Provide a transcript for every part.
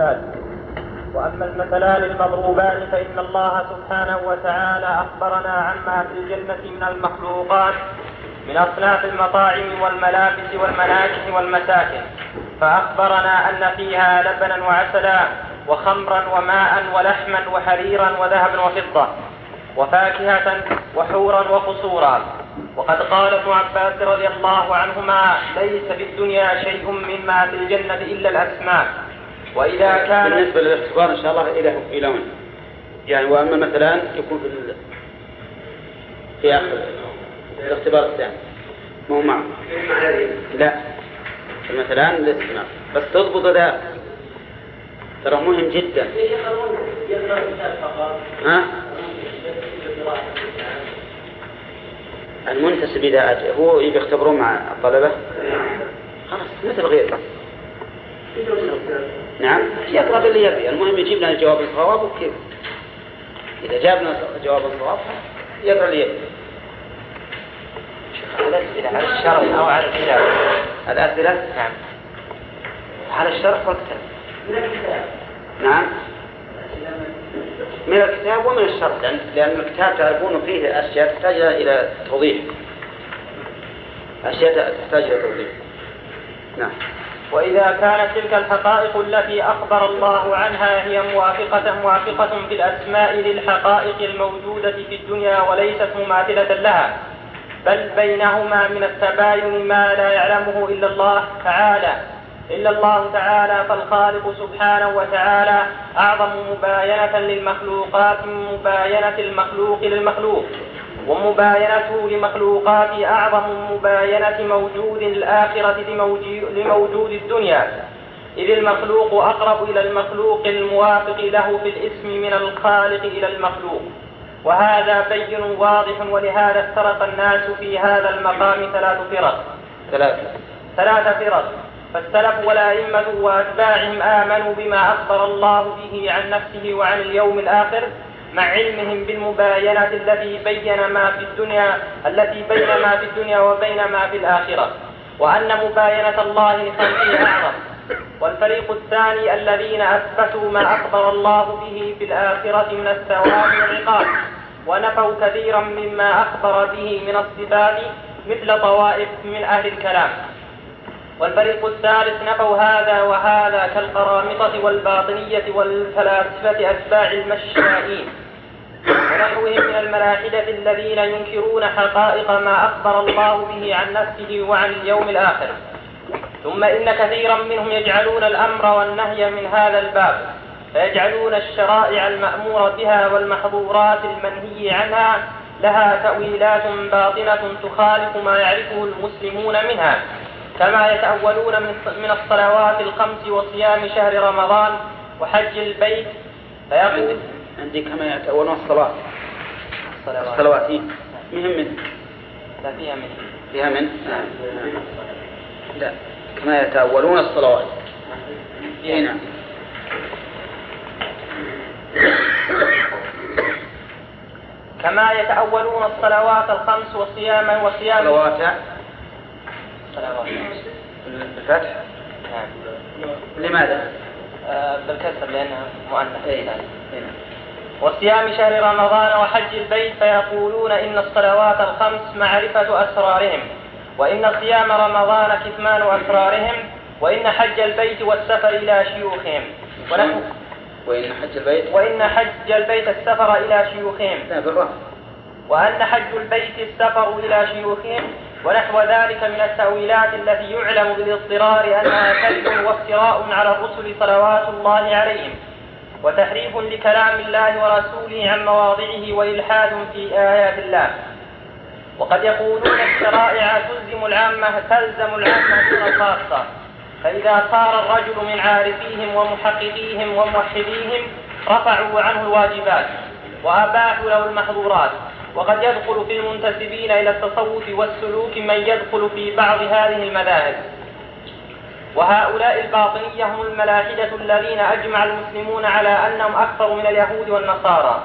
الصفات وأما المثلان المضروبان فإن الله سبحانه وتعالى أخبرنا عما في الجنة من المخلوقات من أصناف المطاعم والملابس والمناكح والمساكن فأخبرنا أن فيها لبنا وعسلا وخمرا وماء ولحما وحريرا وذهبا وفضة وفاكهة وحورا وقصورا. وقد قال ابن عباس رضي الله عنهما ليس في الدنيا شيء مما في الجنة إلا الأسماء. وإذا كان بالنسبة للاختبار إن شاء الله إلى إلى وين؟ يعني وأما مثلا يكون في ال... في آخر الاختبار الثاني. مو معه. لا. مثلا بس تضبط ذا ترى مهم جدا. ها؟ المنتسب إذا أجل هو يختبرون مع الطلبة؟ خلاص مثل غيره نعم. يقرأ باللي يبي؟ المهم يجيب لنا الجواب الصواب وكيف إذا جاب لنا جواب الصواب يقرأ اللي يبي. الأسئلة على الشرح أو على الكتاب الأسئلة نعم. على الشرح والكتاب نعم. من الكتاب ومن الشرح لأن, لأن الكتاب تعرفون فيه أشياء تحتاج إلى توضيح. أشياء تحتاج إلى توضيح. نعم. وإذا كانت تلك الحقائق التي أخبر الله عنها هي موافقة موافقة في الأسماء للحقائق الموجودة في الدنيا وليست مماثلة لها. بل بينهما من التباين ما لا يعلمه إلا الله تعالى. إلا الله تعالى فالخالق سبحانه وتعالى أعظم مباينة للمخلوقات من مباينة المخلوق للمخلوق. ومباينته لمخلوقات أعظم مباينة موجود الآخرة لموجود الدنيا. إذ المخلوق أقرب إلى المخلوق الموافق له في الاسم من الخالق إلى المخلوق. وهذا بين واضح ولهذا افترق الناس في هذا المقام ثلاث فرق. ثلاثة. ثلاث فرق. فالسلف والأئمة وأتباعهم آمنوا بما أخبر الله به عن نفسه وعن اليوم الآخر. مع علمهم بالمباينة التي بين ما في الدنيا التي بين ما في الدنيا وبين ما في الآخرة. وأن مباينة الله لخلقه أعظم والفريق الثاني الذين أثبتوا ما أخبر الله به في الآخرة من الثواب والعقاب. ونفوا كثيرا مما أخبر به من الصفات مثل طوائف من أهل الكلام. والفريق الثالث نفوا هذا وهذا كالقرامطة والباطنية والفلاسفة أتباع المشائين. ونحوهم من الملاحدة الذين ينكرون حقائق ما أخبر الله به عن نفسه وعن اليوم الآخر. ثم إن كثيرا منهم يجعلون الأمر والنهي من هذا الباب. فيجعلون الشرائع المأمور بها والمحظورات المنهي عنها لها تأويلات باطنة تخالف ما يعرفه المسلمون منها. كما يتأولون من الصلوات الخمس وصيام شهر رمضان وحج البيت. فيقول عندي كما يتأولون الصلاة الصلوات. الصلوات مهم من لا فيها من فيها من لا. كما يتأولون الصلوات. اي نعم. كما يتأولون الصلوات الخمس وصياما وصيام الصلوات صلوات بالفتح نعم. لماذا؟ آه بالكسر لأنها مؤنث. اي نعم. وصيام شهر رمضان وحج البيت فيقولون إن الصلوات الخمس معرفة أسرارهم وإن صيام رمضان كتمان أسرارهم وإن حج البيت والسفر إلى شيوخهم. ونحن وإن حج البيت؟ وإن حج البيت السفر إلى شيوخهم. لا وأن حج البيت السفر إلى شيوخهم ونحو ذلك من التأويلات التي يعلم بالاضطرار أنها كذب وافتراء على الرسل صلوات الله عليهم وتحريف لكلام الله ورسوله عن مواضعه وإلحاد في آيات الله. وقد يقولون الشرائع تلزم العامة تلزم العامة دون الخاصة فإذا صار الرجل من عارفيهم ومحققيهم وموحديهم رفعوا عنه الواجبات وأباحوا له المحظورات. وقد يدخل في المنتسبين إلى التصوف والسلوك من يدخل في بعض هذه المذاهب. وهؤلاء الباطنية هم الملاحدة الذين أجمع المسلمون على أنهم أكثر من اليهود والنصارى.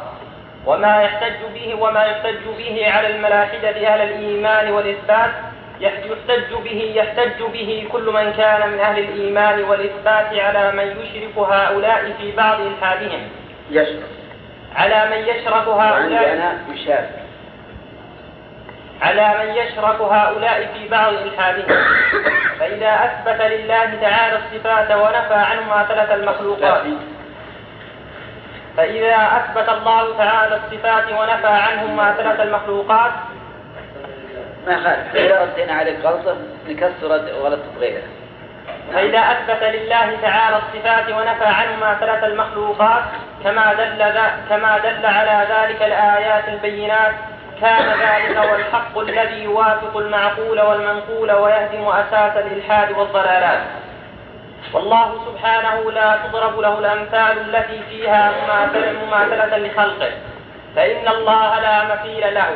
وما يحتج به وما يحتج به على الملاحدة أهل الإيمان والإثبات يحتج به يحتج به كل من كان من أهل الإيمان والإثبات على من يشرك هؤلاء في بعض إلحادهم يشرك. على من يشرك هؤلاء. على من يشرك هؤلاء في بعض إلحادهم فإذا أثبت لله تعالى الصفات ونفى عنهما ثلاث المخلوقات. فإذا أثبت الله تعالى الصفات ونفى عنهما ثلاث المخلوقات. ما خالف. إذا ردينا عليك غلطة نكسر غلطة غيرها فإذا أثبت لله تعالى الصفات ونفى عنهما ثلاث المخلوقات كما دل كما دل على ذلك الآيات البينات كان ذلك هو الحق الذي يوافق المعقول والمنقول ويهدم أساس الإلحاد والضلالات. والله سبحانه لا تضرب له الأمثال التي فيها مماثلة لخلقه. فإن الله لا مثيل له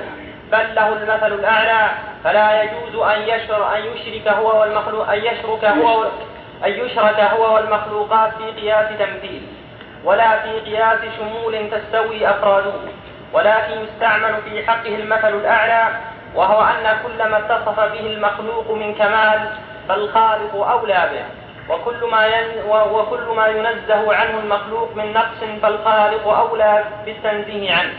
بل له المثل الأعلى. فلا يجوز أن يشر أن يشرك هو والمخلوق أن يشرك هو أن يشرك هو والمخلوقات في قياس تمثيل ولا في قياس شمول تستوي أفراده ولكن يستعمل في حقه المثل الأعلى وهو أن كل ما اتصف به المخلوق من كمال فالخالق أولى به وكل ما ين وكل ما ينزه عنه المخلوق من نقص فالخالق أولى بالتنزيه عنه.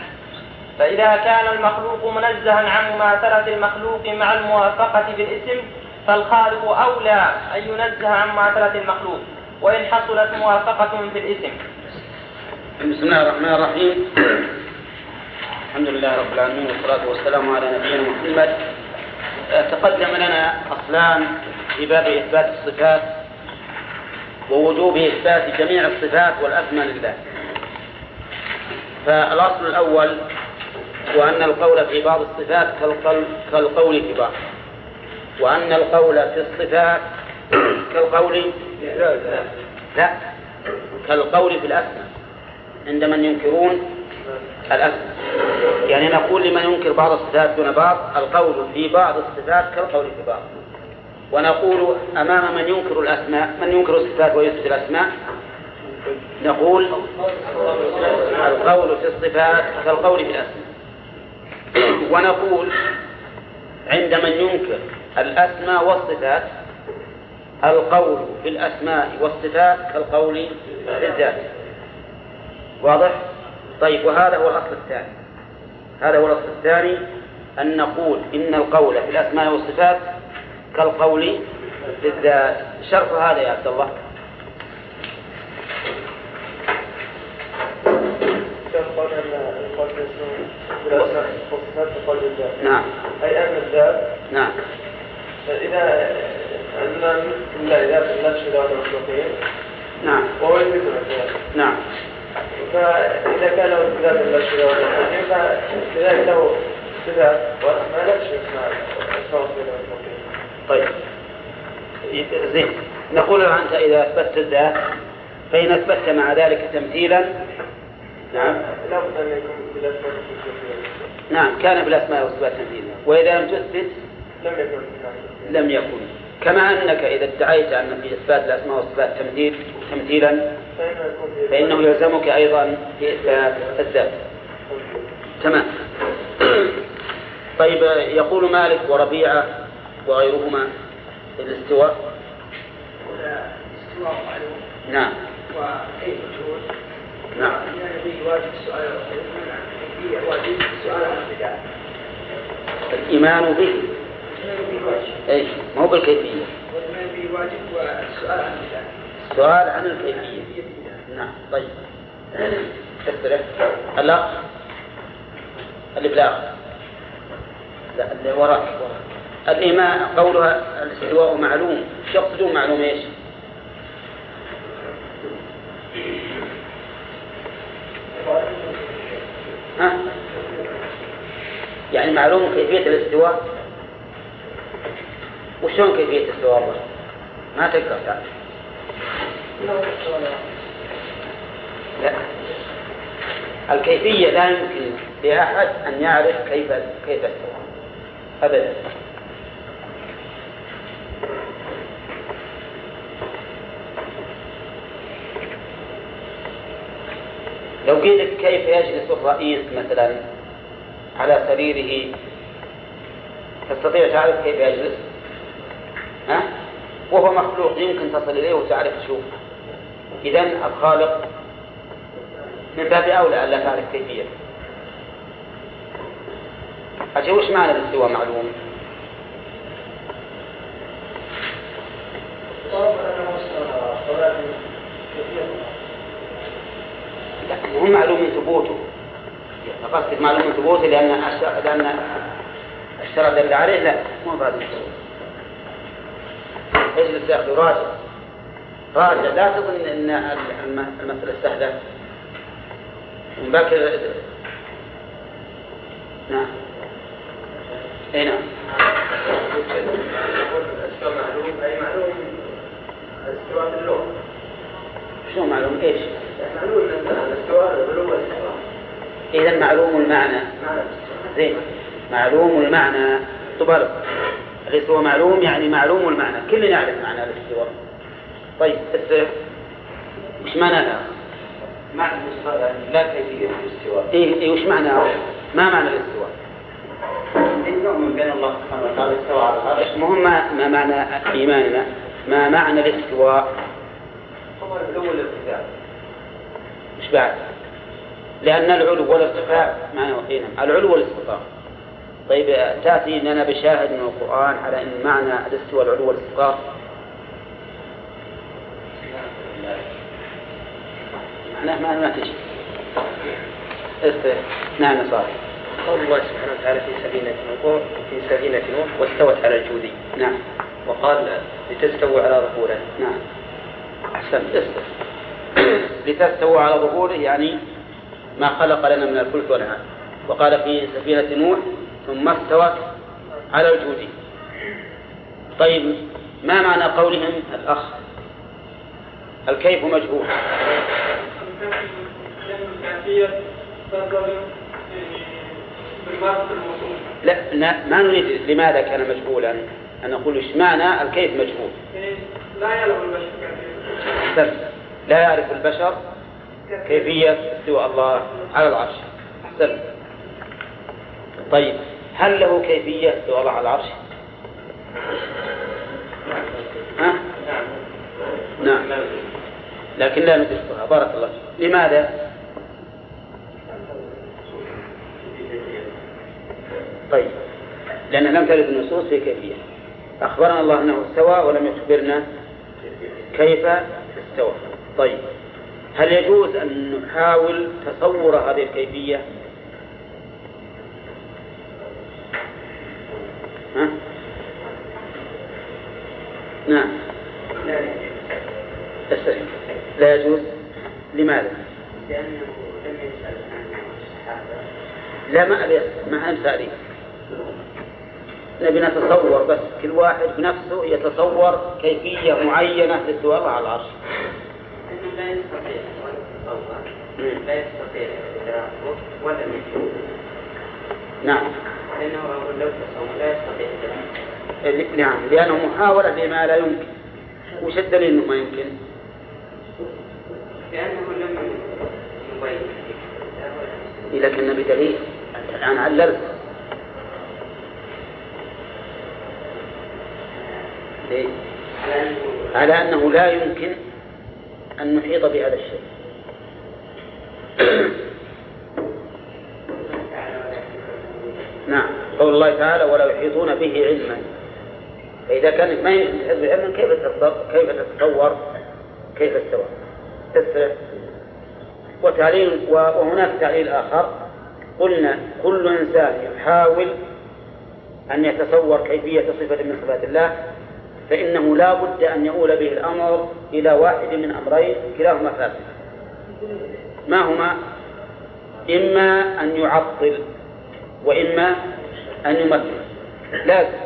فإذا كان المخلوق منزها عن مماثلة المخلوق مع الموافقة بالاسم فالخالق أولى أن ينزه عن مماثلة المخلوق وإن حصلت موافقة في الاسم بسم الله الرحمن الرحيم. الحمد لله رب العالمين والصلاة والسلام على نبينا محمد. تقدم لنا أصلان في باب إثبات الصفات ووجوب إثبات جميع الصفات والأسماء لله. فالأصل الأول هو أن القول في بعض الصفات كالقول, في بعض. وأن القول في الصفات كالقول لا كالقول في الأسماء عند من ينكرون الأسماء. يعني نقول لمن ينكر بعض الصفات دون بعض القول في بعض الصفات كالقول في بعض. ونقول أمام من ينكر الأسماء من ينكر الصفات ويثبت الأسماء نقول القول في الصفات كالقول في الأسماء. ونقول عند من ينكر الأسماء والصفات القول في الأسماء والصفات كالقول في الذات. واضح؟ طيب وهذا هو الأصل الثاني. هذا هو الأصل الثاني أن نقول إن القول في الأسماء والصفات كالقول في الذات. شرط هذا يا عبد الله. قال ان القول نعم. أي ان الذات؟ نعم. إذا ان لا إذا نفس ذات المخلوقين نعم. وهو يثبت الذات نعم. فإذا كان له ذات نفس ذات المخلوقين فلذلك له صفات واسماء نفس وصفات المخلوقين طيب زين نقول أنت إذا أثبتت الذات فإن أثبتت مع ذلك تمثيلا. نعم. لابد أن يكون بالاسماء والصفات نعم كان بالأسماء والصفات تمثيلا وإذا لم تثبت لم يكن لم يكن. كما أنك إذا ادعيت أن في إثبات الأسماء والصفات تمثيل تمثيلا فإنه يلزمك أيضا في إثبات الذات. تمام. طيب يقول مالك وربيعة وغيرهما الاستواء. الاستواء معلوم نعم. وكيف نعم. الإيمان به. أي ما هو بالكيفية. السؤال عن الكيفية. نعم طيب. الأخ. بالآخر لا اللي وراك. الإيمان قولها الاستواء معلوم. يقصدون معلوم إيش؟ ها؟ يعني معلوم كيفية الاستواء؟ وشلون كيفية الاستواء الله؟ ما تقدر تعرف. لا. الكيفية لا يمكن لأحد أن يعرف كيف كيف استوى أبدا. لو قيل كيف يجلس الرئيس مثلا على سريره تستطيع تعرف كيف يجلس؟ وهو مخلوق يمكن تصل إليه وتعرف تشوفه إذا الخالق من باب أولى ألا تعرف كيفيته أجل وش معنى الاستواء معلوم؟ لا هم معلوم من ثبوته. قصدك معلوم من ثبوته لأن لأن الشرع دل عليه لا مو بعد اجلس يا أخي راجع. راجع. لا تظن أن المسألة سهلة من باكر نعم. اي نعم. معلوم اي معلوم في اللغة شلون معلوم؟ إيش؟ معلوم الاستواء العلو والاستواء اذا معلوم المعنى. معنى زين. معلوم المعنى. تبارك. الاستواء معلوم يعني معلوم المعنى. كلنا يعرف معنى الاستواء طيب السيف إيش معنى معنى الاستواء يعني لا كيفية الاستواء. إيه إيه وش معنى ما معنى الاستواء؟ نؤمن بان الله سبحانه وتعالى استوى على العرش. مهم ما, ما معنى إيماننا. ما معنى الاستواء؟ هو العلو والارتفاع إيش بعد؟ لأن العلو والارتفاع معنى نعم العلو والاستقرار. طيب تأتي لنا بشاهد من القرآن على أن معنى الاستواء العلو والاستقرار. معناه ما ما تجي. نعم صالح قول الله سبحانه وتعالى في سفينة نوح في سفينة نوح واستوت على الجودي. نعم. وقال لتستووا على ظهوره. نعم. أحسنت استر لتستووا على ظهوره يعني ما خلق لنا من الفلك والأنعام وقال في سفينة نوح ثم استوت على الجود. طيب ما معنى قولهم الأخ؟ الكيف مجهول؟ لا لا- ما نريد لماذا كان مجهولا؟ أن نقول إيش معنى الكيف مجهول؟ لا البشر أحسنت لا يعرف البشر كيفية استواء الله على العرش. أحسنت طيب هل له كيفية استواء الله على العرش؟ ها؟ نعم. لكن لا ندركها بارك الله فيك. لماذا؟ طيب لأن لم ترد النصوص في كيفية. أخبرنا الله أنه استوى ولم يخبرنا كيف استوى. طيب. هل يجوز أن نحاول تصور هذه الكيفية؟ ها؟ نعم. استريح. لا يجوز. لماذا؟ لأنه لم يسال عن الصحابه لا ما أبي ما سألي نبي نتصور بس. كل واحد بنفسه يتصور كيفية معينة الله على العرش. انه لا نعم. لأنه يستطيع نعم لأنه محاولة لما لا يمكن. وش الدليل أنه ما يمكن؟ لأنه لم يبين لكن النبي دليل أنت الآن عللت انه على أنه لا يمكن أن نحيط بهذا الشيء. نعم. قول الله تعالى ولا يحيطون به علما. فإذا كانت ما يمكن تحيط به علما كيف كيف تتصور؟ كيف استوى وتعليل وهناك تعليل آخر. قلنا كل إنسان يحاول أن يتصور كيفية صفة من صفات الله. فإنه لا بد أن يؤول به الأمر إلى واحد من أمرين كلاهما فاسد. ما هما؟ إما أن يعطل وإما أن يمثل. لازم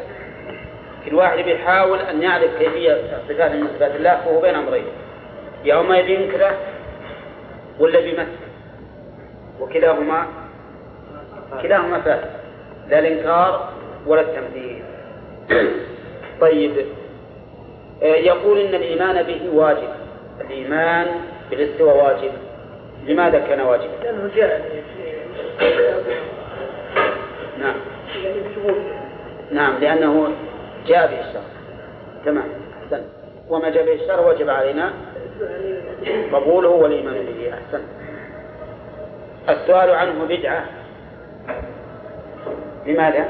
كل واحد بيحاول أن يعرف كيفية صفات من صفات الله فهو بين أمرين. يا إما بينكره ولا بيمثل؟ وكلاهما؟ كلاهما فاسد. لا الإنكار ولا التمثيل. طيب. يقول إن الإيمان به واجب. الإيمان بالاستواء واجب. لماذا كان واجبا؟ لأنه جاء نعم. يعني نعم لأنه جاء به الشرع تمام أحسنت وما جاء به الشرع وجب علينا قبوله والإيمان به أحسن. السؤال عنه بدعة. لماذا؟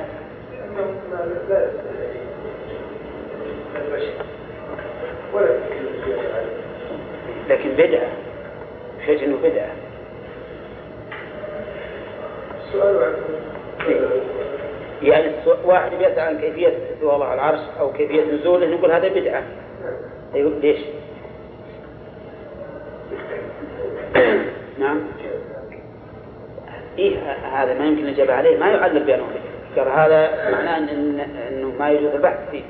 لكن بدعة بحيث إنه بدعة السؤال يعني واحد يسأل عن كيفية استواء الله على العرش أو كيفية نزوله نقول هذا بدعة أيوه ليش؟ نعم. إيه هذا ما يمكن الإجابة عليه ما يعلم بأنه قال هذا معناه إن إنه ما يجوز البحث فيه.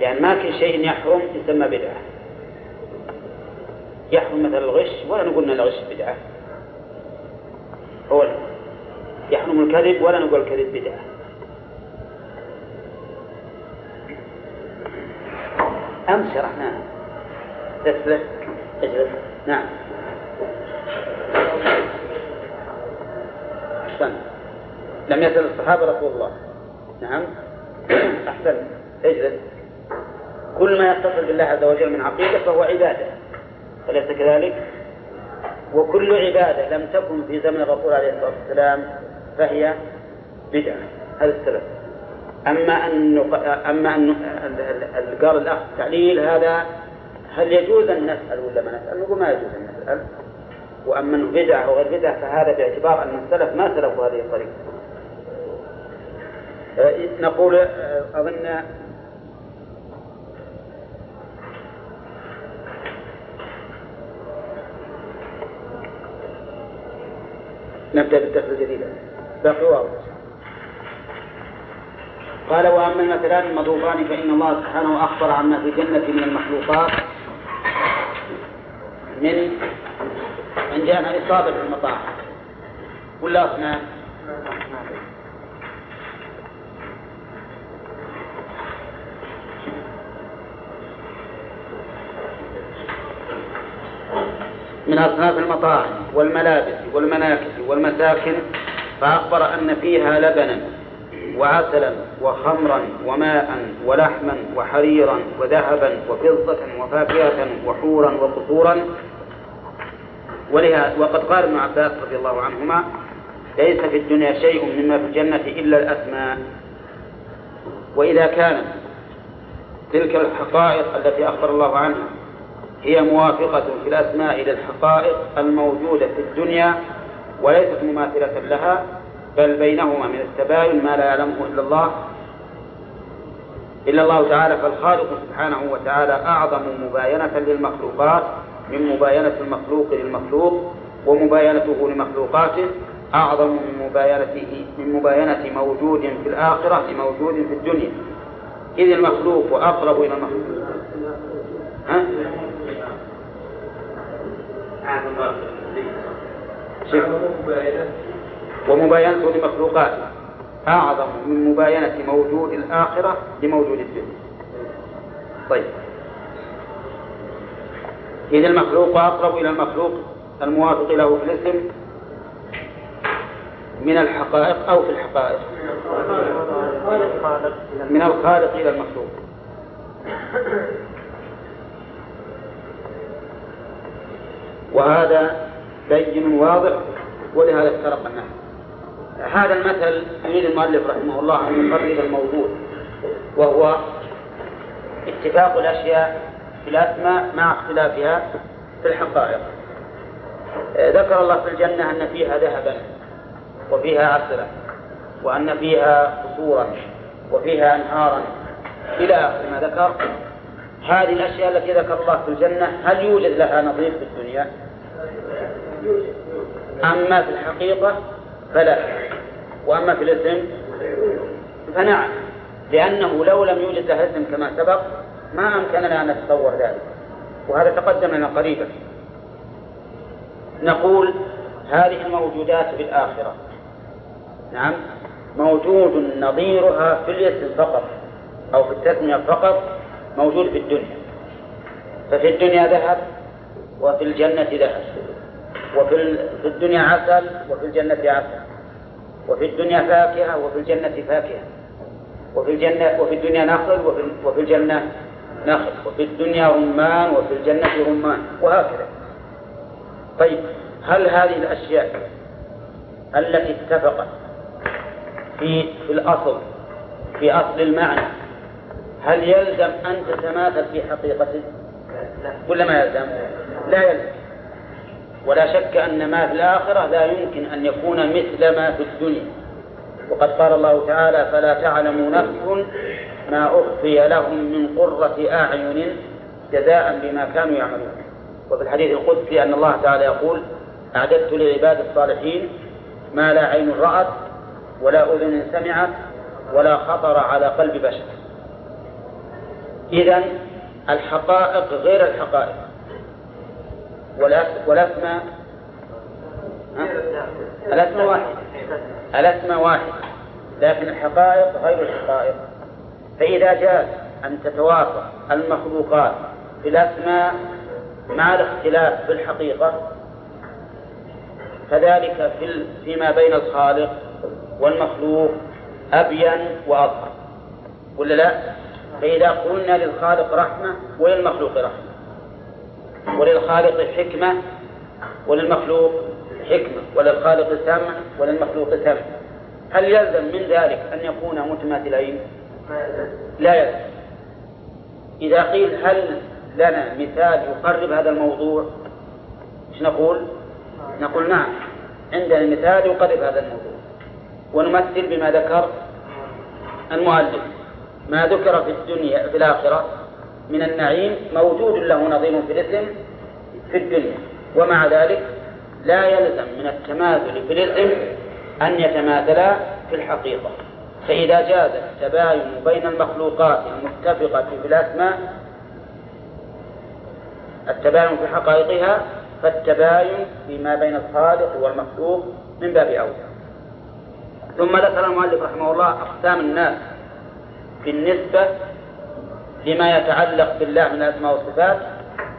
يعني ما كل شيء يحرم يسمى بدعة. يحرم مثل الغش ولا نقول إن الغش بدعة. هو يحرم الكذب ولا نقول الكذب بدعة. أمس شرحناها. تسلك اجلس. نعم. أحسن. لم يسأل الصحابة رسول الله. نعم. أحسن. اجلس. كل ما يتصل بالله عز وجل من عقيدة فهو عبادة. أليس كذلك؟ وكل عبادة لم تكن في زمن الرسول عليه الصلاة والسلام فهي بدعة. هذا السبب. أما أن أما أن قال الأخ التعليل هذا هل يجوز أن نسأل ولا ما نسأل؟ نقول ما يجوز أن نسأل. وأما أنه بدعة أو غير بدعة فهذا باعتبار أن السلف ما سلكوا هذه الطريقة. نقول أظن نبدأ بالدرس الجديد. باقي واضح قال وأما المثلان المضروبان فإن الله سبحانه أخبر عما في الجنة من المخلوقات من أن جاءنا إصابة في المطاعم ولا أصنام من أصناف المطاعم. والملابس والمناكس والمساكن فأخبر أن فيها لبنا وعسلا وخمرا وماء ولحما وحريرا وذهبا وفضة وفاكهة وحورا وقصورا. ولهذا وقد قال ابن عباس رضي الله عنهما ليس في الدنيا شيء مما في الجنة إلا الأسماء. وإذا كانت تلك الحقائق التي أخبر الله عنها هي موافقة في الأسماء للحقائق الموجودة في الدنيا وليست مماثلة لها بل بينهما من التباين ما لا يعلمه إلا الله. إلا الله تعالى فالخالق سبحانه وتعالى أعظم مباينة للمخلوقات من مباينة المخلوق للمخلوق ومباينته لمخلوقاته أعظم من مباينته من مباينة موجود في الآخرة لموجود في الدنيا. إذ المخلوق أقرب إلى المخلوق. ها؟ ومباينته لمخلوقاته أعظم من مباينة موجود الآخرة لموجود الدنيا. طيب. إذا المخلوق أقرب إلى المخلوق الموافق له في الاسم من الحقائق أو في الحقائق. من الخالق إلى المخلوق. وهذا بين واضح ولهذا افترق الناس هذا المثل يريد المؤلف رحمه الله أن يقرب الموضوع وهو اتفاق الأشياء في الأسماء مع اختلافها في الحقائق. ذكر الله في الجنة أن فيها ذهبا وفيها عسلا وأن فيها قصورا وفيها أنهارا إلى آخر ما ذكر. هذه الأشياء التي ذكر الله في الجنة هل يوجد لها نظير في الدنيا؟ أما في الحقيقة فلا. وأما في الاسم فنعم لأنه لو لم يوجد لها اسم كما سبق ما أمكننا أن نتصور ذلك. وهذا تقدم لنا قريبا. نقول هذه الموجودات في الآخرة. نعم موجود نظيرها في الاسم فقط أو في التسمية فقط موجود في الدنيا. ففي الدنيا ذهب وفي الجنة ذهب. وفي في الدنيا عسل وفي الجنة عسل. وفي الدنيا فاكهة وفي الجنة فاكهة. وفي الجنة وفي الدنيا نخل وفي, وفي الجنة نخل. وفي الدنيا رمان وفي الجنة رمان. وهكذا. طيب هل هذه الأشياء التي اتفقت في في الأصل في أصل المعنى هل يلزم أن تتماثل في حقيقته ولا ما يلزم؟ لا يلزم. ولا شك أن ما في الآخرة لا يمكن أن يكون مثل ما في الدنيا. وقد قال الله تعالى فلا تعلم نفس ما أخفي لهم من قرة أعين جزاء بما كانوا يعملون. وفي الحديث القدسي أن الله تعالى يقول أعددت لعباد الصالحين ما لا عين رأت ولا أذن سمعت ولا خطر على قلب بشر. إذا الحقائق غير الحقائق. والأسماء الأسماء واحد الأسماء واحد لكن الحقائق غير الحقائق. فإذا جاز أن تتوافق المخلوقات في الأسماء مع الاختلاف في الحقيقة فذلك في فيما بين الخالق والمخلوق أبين وأظهر. ولا لا؟ فإذا قلنا للخالق رحمة وللمخلوق رحمة؟ وللخالق حكمة وللمخلوق حكمة وللخالق سمع وللمخلوق سمع. هل يلزم من ذلك أن يكون متماثلين؟ لا يلزم. إذا قيل هل لنا مثال يقرب هذا الموضوع إيش نقول؟ نقول نعم عندنا مثال يقرب هذا الموضوع. ونمثل بما ذكر المؤلف. ما ذكر في الدنيا في الآخرة من النعيم موجود له نظير في الاسم في الدنيا. ومع ذلك لا يلزم من التماثل في الاسم أن يتماثلا في الحقيقة. فإذا جاز التباين بين المخلوقات المتفقة في الأسماء التباين في حقائقها فالتباين فيما بين الخالق والمخلوق من باب أولى. ثم ذكر المؤلف رحمه الله أقسام الناس. بالنسبة لما يتعلق بالله من الأسماء والصفات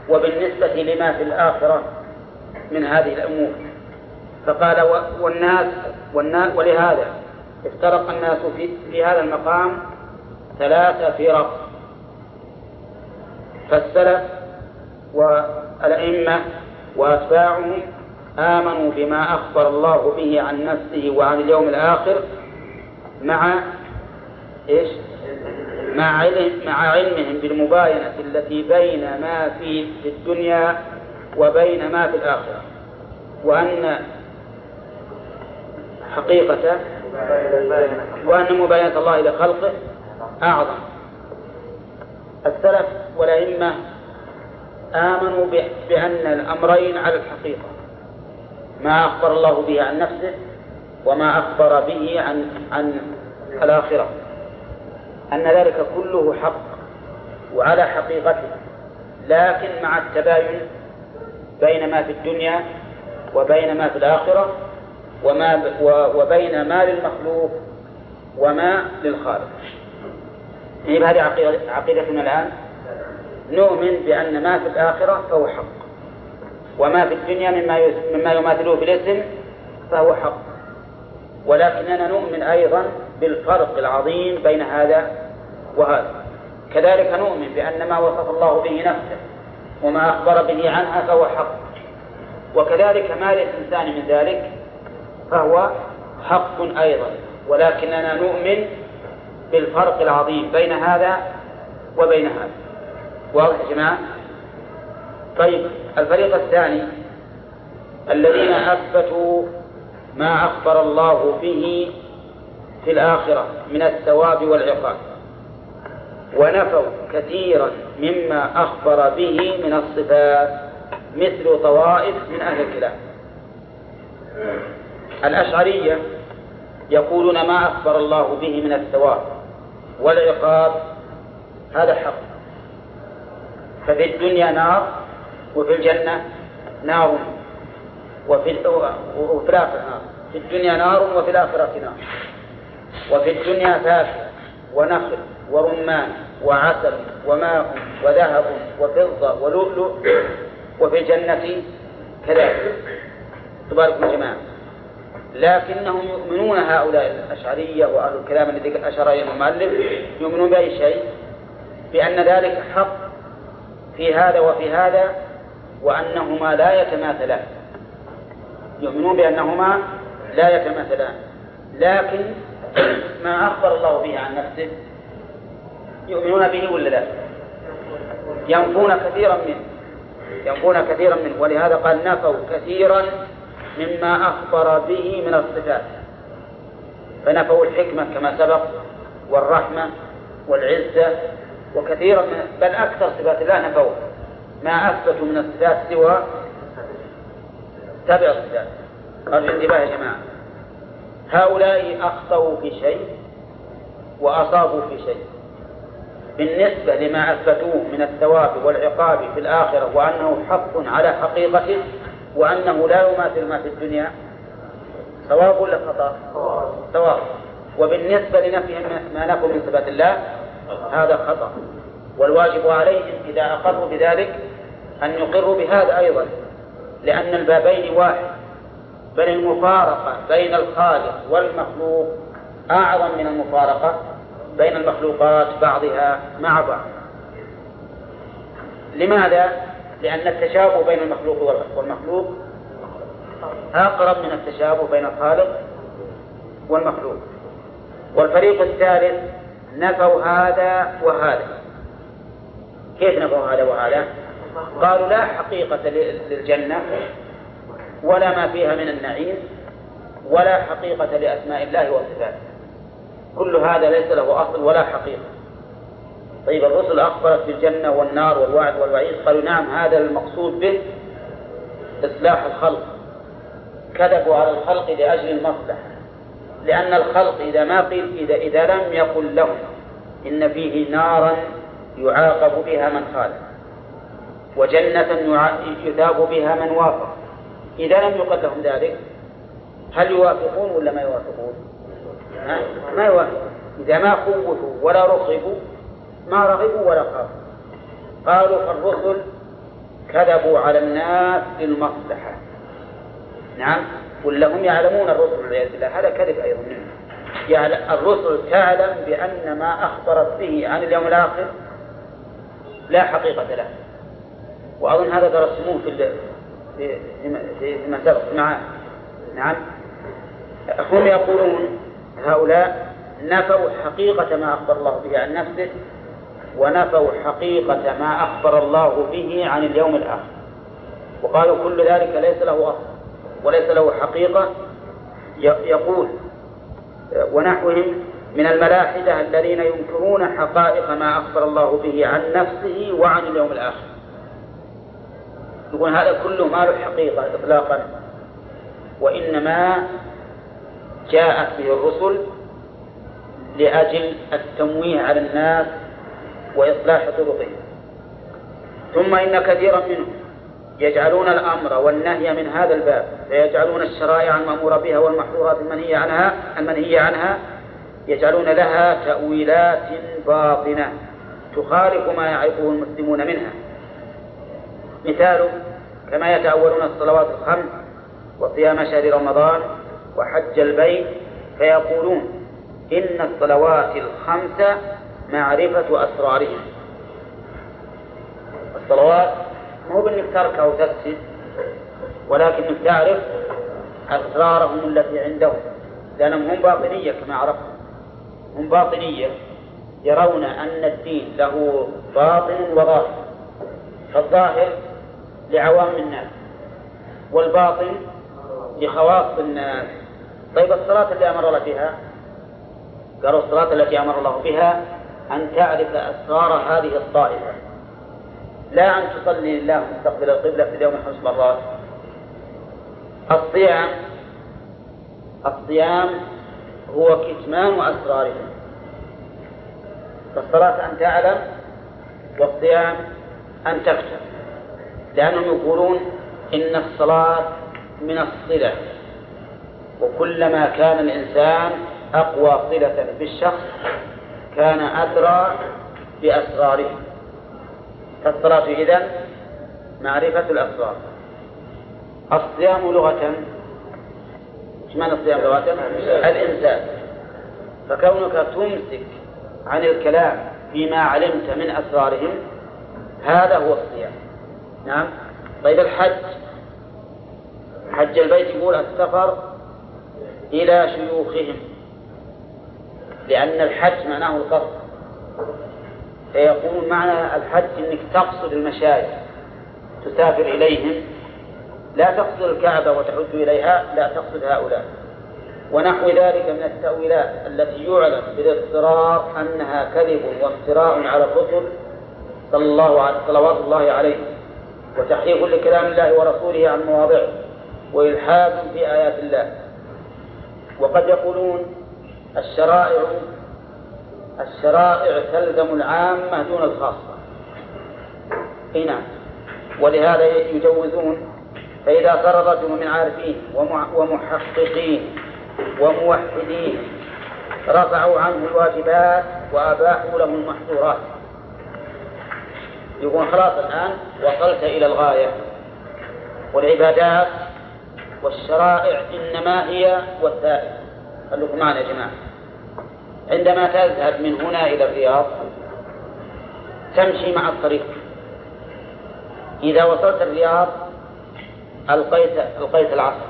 وبالنسبة لما في الآخرة من هذه الأمور فقال والناس, والناس ولهذا افترق الناس في, في هذا المقام ثلاثة فرق فالسلف والأئمة وأتباعهم آمنوا بما أخبر الله به عن نفسه وعن اليوم الآخر مع إيش؟ مع علم مع علمهم بالمباينة التي بين ما في الدنيا وبين ما في الآخرة. وأن حقيقة وأن مباينة الله لخلقه أعظم. السلف والأئمة آمنوا بأن الأمرين على الحقيقة. ما أخبر الله به عن نفسه وما أخبر به عن عن الآخرة. أن ذلك كله حق وعلى حقيقته لكن مع التباين بين ما في الدنيا وبين ما في الآخرة وما وبين ما للمخلوق وما للخالق. يعني هذه عقيدتنا الآن نؤمن بأن ما في الآخرة فهو حق وما في الدنيا مما مما يماثله في الاسم فهو حق ولكننا نؤمن أيضا بالفرق العظيم بين هذا وهذا. كذلك نؤمن بأن ما وصف الله به نفسه وما أخبر به عنها فهو حق. وكذلك ما للإنسان من ذلك فهو حق أيضا. ولكننا نؤمن بالفرق العظيم بين هذا وبين هذا. واضح يا جماعة؟ طيب الفريق الثاني الذين أثبتوا ما أخبر الله به في الآخرة من الثواب والعقاب. ونفوا كثيرا مما أخبر به من الصفات مثل طوائف من أهل الكلام. الأشعرية يقولون ما أخبر الله به من الثواب والعقاب هذا حق. ففي الدنيا نار وفي الجنة نار وفي الآخرة نار. في الدنيا نار وفي الآخرة نار. وفي الدنيا فاكهة ونخل. ورمان وعسل وماء وذهب وفضة ولؤلؤ وفي الجنة كذلك. تبارك يا جماعة لكنهم يؤمنون هؤلاء الأشعرية وأهل الكلام الذي أشار إليه المؤلف يؤمنون بأي شيء؟ بأن ذلك حق في هذا وفي هذا وأنهما لا يتماثلان. يؤمنون بأنهما لا يتماثلان. لكن ما أخبر الله به عن نفسه يؤمنون به ولا لا؟ ينفون كثيرا منه. ينفون كثيرا منه. ولهذا قال نفوا كثيرا مما أخبر به من الصفات. فنفوا الحكمة كما سبق والرحمة والعزة وكثيرا من بل أكثر صفات الله نفوا. ما أثبتوا من الصفات سوى سبع صفات. قالوا انتباه يا جماعة. هؤلاء أخطأوا في شيء وأصابوا في شيء. بالنسبة لما أثبتوه من الثواب والعقاب في الآخرة وأنه حق على حقيقته وأنه لا يماثل ما في الدنيا صواب ولا خطأ؟ صواب وبالنسبة لنفيهم ما نفوا من صفات الله هذا خطأ. والواجب عليهم إذا أقروا بذلك أن يقروا بهذا أيضا لأن البابين واحد بل المفارقة بين الخالق والمخلوق أعظم من المفارقة. بين المخلوقات بعضها مع بعض. لماذا؟ لأن التشابه بين المخلوق والمخلوق أقرب من التشابه بين الخالق والمخلوق. والفريق الثالث نفوا هذا وهذا. كيف نفوا هذا وهذا؟ قالوا لا حقيقة للجنة ولا ما فيها من النعيم ولا حقيقة لأسماء الله وصفاته. كل هذا ليس له أصل ولا حقيقة. طيب الرسل أخبرت بالجنة والنار والوعد والوعيد قالوا نعم هذا المقصود به إصلاح الخلق. كذبوا على الخلق لأجل المصلحة. لأن الخلق إذا ما قيل إذا إذا لم يقل لهم إن فيه نارا يعاقب بها من خالف وجنة يثاب بها من وافق. إذا لم يقل لهم ذلك هل يوافقون ولا ما يوافقون؟ ما يوافقون إذا ما خوفوا ولا رغبوا ما رغبوا ولا خافوا. قالوا فالرسل كذبوا على الناس للمصلحة نعم؟ ولا هم يعلمون الرسل والعياذ بالله. هذا كذب أيضا. منهم يعني الرسل تعلم بأن ما أخبرت به عن اليوم الآخر لا حقيقة له. وأظن هذا درستموه في في سبق. معاه نعم. هم يقولون هؤلاء نفوا حقيقة ما أخبر الله به عن نفسه ونفوا حقيقة ما أخبر الله به عن اليوم الآخر. وقالوا كل ذلك ليس له أصل وليس له حقيقة. يقول ونحوهم من الملاحدة الذين ينكرون حقائق ما أخبر الله به عن نفسه وعن اليوم الآخر. يقول هذا كله ما له حقيقة إطلاقا وإنما جاءت به الرسل لأجل التمويه على الناس وإصلاح طرقهم. ثم إن كثيرا منهم يجعلون الأمر والنهي من هذا الباب فيجعلون الشرائع المأمورة بها والمحظورات المنهية عنها المنهية عنها يجعلون لها تأويلات باطنة تخالف ما يعرفه المسلمون منها. مثال كما يتأولون الصلوات الخمس وصيام شهر رمضان وحج البيت فيقولون إن الصلوات الخمس معرفة أسرارهم. الصلوات مو بأنك تركها أو تسجد ولكنك تعرف أسرارهم التي عندهم لأنهم هم باطنية كما عرفنا. هم باطنية يرون أن الدين له باطن وظاهر فالظاهر لعوام الناس والباطن لخواص الناس. طيب الصلاة اللي أمر الله بها؟ قالوا الصلاة التي أمر الله بها أن تعرف أسرار هذه الطائفة. لا أن تصلي لله مستقبل القبلة في اليوم خمس مرات. الصيام الصيام هو كتمان أسرارهم فالصلاة أن تعلم والصيام أن تكتب. لأنهم يقولون إن الصلاة من الصلة. وكلما كان الإنسان أقوى صلة بالشخص كان أدرى بأسراره. فالصلاة إذن معرفة الأسرار. الصيام لغة. معنى الصيام الرواتب؟ الإمساك. فكونك تمسك عن الكلام فيما علمت من أسرارهم هذا هو الصيام. نعم. طيب الحج. حج البيت يقول السفر إلى شيوخهم لأن الحج معناه القصد فيقول معنى الحج أنك تقصد المشايخ تسافر إليهم لا تقصد الكعبة وتحج إليها لا تقصد هؤلاء. ونحو ذلك من التأويلات التي يعلم بالاضطرار أنها كذب وافتراء على الرسل صلى الله عليه صلوات الله عليه وتحريف لكلام الله ورسوله عن مواضعه وإلحاد في آيات الله. وقد يقولون الشرائع الشرائع تلزم العامة دون الخاصة. إي نعم. ولهذا يجوزون فإذا صار الرجل من عارفين ومحققين وموحدين رفعوا عنه الواجبات وأباحوا له المحظورات. يقول خلاص الآن وصلت إلى الغاية. والعبادات والشرائع إنما هي وسائل خلوكم معنا يا جماعة. عندما تذهب من هنا إلى الرياض تمشي مع الطريق. إذا وصلت الرياض ألقيت ألقيت العصر.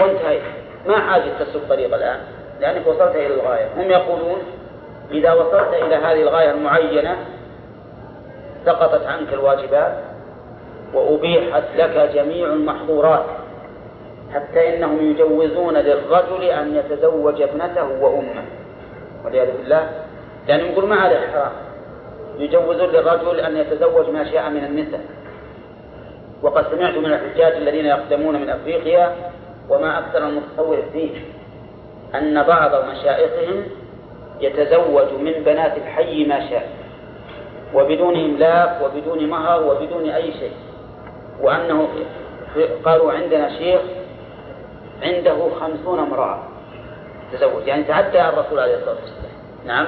وانتهيت. ما حاجة تسلك طريق الآن؟ لأنك وصلت إلى الغاية. هم يقولون إذا وصلت إلى هذه الغاية المعينة سقطت عنك الواجبات وأبيحت لك جميع المحظورات. حتى إنهم يجوزون للرجل أن يتزوج ابنته وأمه. والعياذ بالله. لأنهم يقول ما هذا حرام يجوزون للرجل أن يتزوج ما شاء من النساء. وقد سمعت من الحجاج الذين يقدمون من أفريقيا وما أكثر المتصور فيه أن بعض مشائخهم يتزوج من بنات الحي ما شاء وبدون إملاك وبدون مهر وبدون أي شيء. وأنه قالوا عندنا شيخ عنده خمسون امرأة. تزوج. يعني تعدى الرسول عليه الصلاة والسلام. نعم.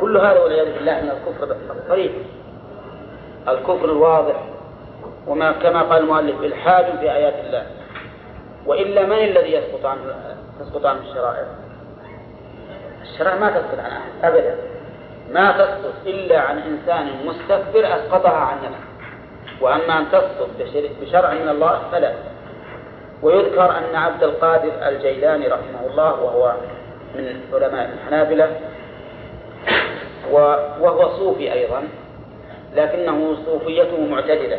كل هذا والعياذ بالله من الكفر الصريح الكفر الواضح وما كما قال المؤلف إلحاد في آيات الله. وإلا من الذي يسقط عنه تسقط عنه الشرائع؟ الشرائع ما تسقط عن أحد أبدا. ما تسقط إلا عن إنسان مستكبر أسقطها عن نفسه. وأما أن تسقط بشرع من الله فلا. ويذكر أن عبد القادر الجيلاني رحمه الله وهو من علماء الحنابلة وهو صوفي أيضا لكنه صوفيته معتدلة.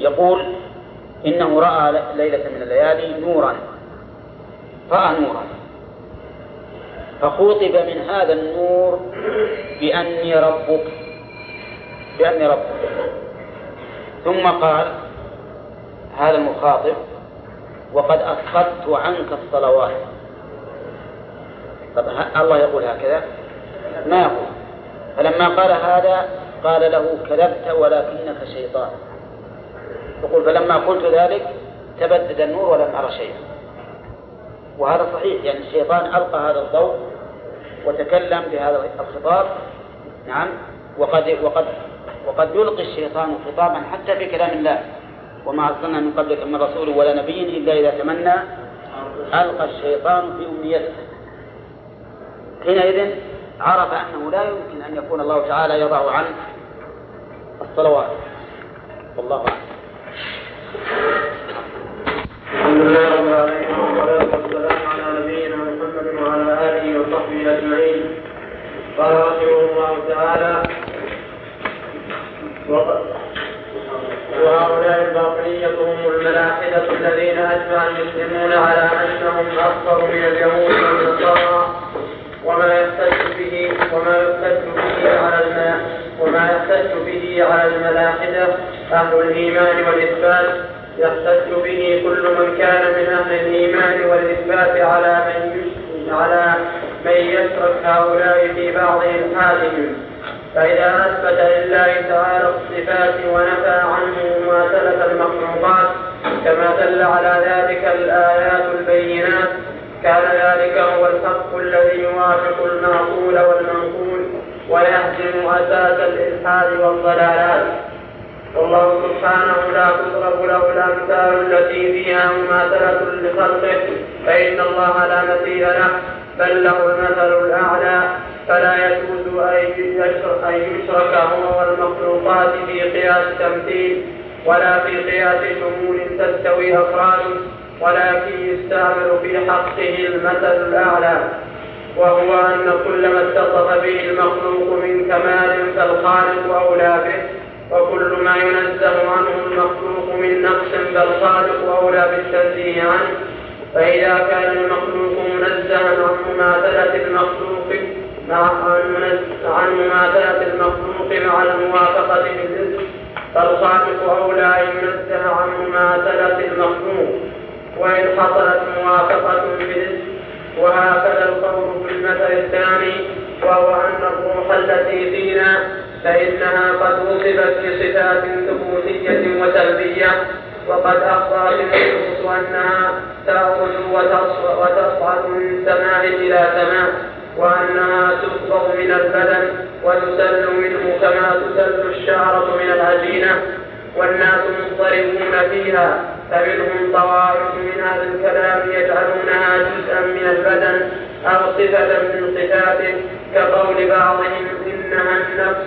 يقول إنه رأى ليلة من الليالي نورا رأى نورا. فخوطب من هذا النور بأني ربك بأني ربك. ثم قال هذا المخاطب وقد أسقطت عنك الصلوات. طب الله يقول هكذا؟ ما يقول. فلما قال هذا قال له كذبت ولكنك شيطان. يقول فلما قلت ذلك تبدد النور ولم أرى شيئا. وهذا صحيح يعني الشيطان ألقى هذا الضوء وتكلم بهذا الخطاب. نعم. وقد وقد وقد يلقي الشيطان خطابا حتى في كلام الله. وما أرسلنا من قبلك من رسول ولا نبي إلا إذا تمنى ألقى الشيطان في أمنيته حينئذ عرف أنه لا يمكن أن يكون الله تعالى يضع عنه الصلوات. والله أعلم. الحمد لله رب العالمين والصلاة والسلام على نبينا محمد وعلى آله وصحبه أجمعين. قال رحمه الله تعالى وهؤلاء الباطنية هم الملاحدة الذين أجمع المسلمون على أنهم أكثر من اليهود والنصارى وما يحتج به وما يحتج به على وما يحتج به على الملاحدة أهل الإيمان والإثبات. يحتج به كل من كان من أهل الإيمان والإثبات على من على من يترك هؤلاء في بعض إلحادهم فإذا أثبت لله تعالى الصفات ونفى عنه ما سلف المخلوقات كما دل على ذلك الآيات البينات كان ذلك هو الحق الذي يوافق المعقول والمنقول ويهزم أساس الإلحاد والضلالات. والله سبحانه لا تضرب له الأمثال التي فيها مماثلة لخلقه فإن الله لا مثيل له. بل له المثل الأعلى فلا يجوز أن يشرك هو والمخلوقات في قياس تمثيل ولا في قياس شمول تستوي أفراده ولكن يستعمل في حقه المثل الأعلى. وهو أن كل ما اتصف به المخلوق من كمال فالخالق أولى به وكل ما ينزه عنه المخلوق من نقص فالخالق أولى بالتنزيه عنه. فإذا كان المخلوق منزها عن مماثلة المخلوق مع عن مماثلة المخلوق مع الموافقة بالرزق فالخالق أولى ينزه عن مماثلة المخلوق وإن حصلت موافقة بالرزق وهكذا القول في المثل الثاني وهو أن الروح التي فينا فإنها قد وصفت بصفات ثبوتية وسلبية. وقد أخبرت النصوص أنها تأخذ وتصعد من سماء إلى سماء وأنها تقبض من البدن وتسل منه كما تسل الشعرة من العجينة. والناس مضطربون فيها فمنهم طوائف من أهل الكلام يجعلونها جزءا من البدن أو صفة من صفاته كقول بعضهم إنها النفس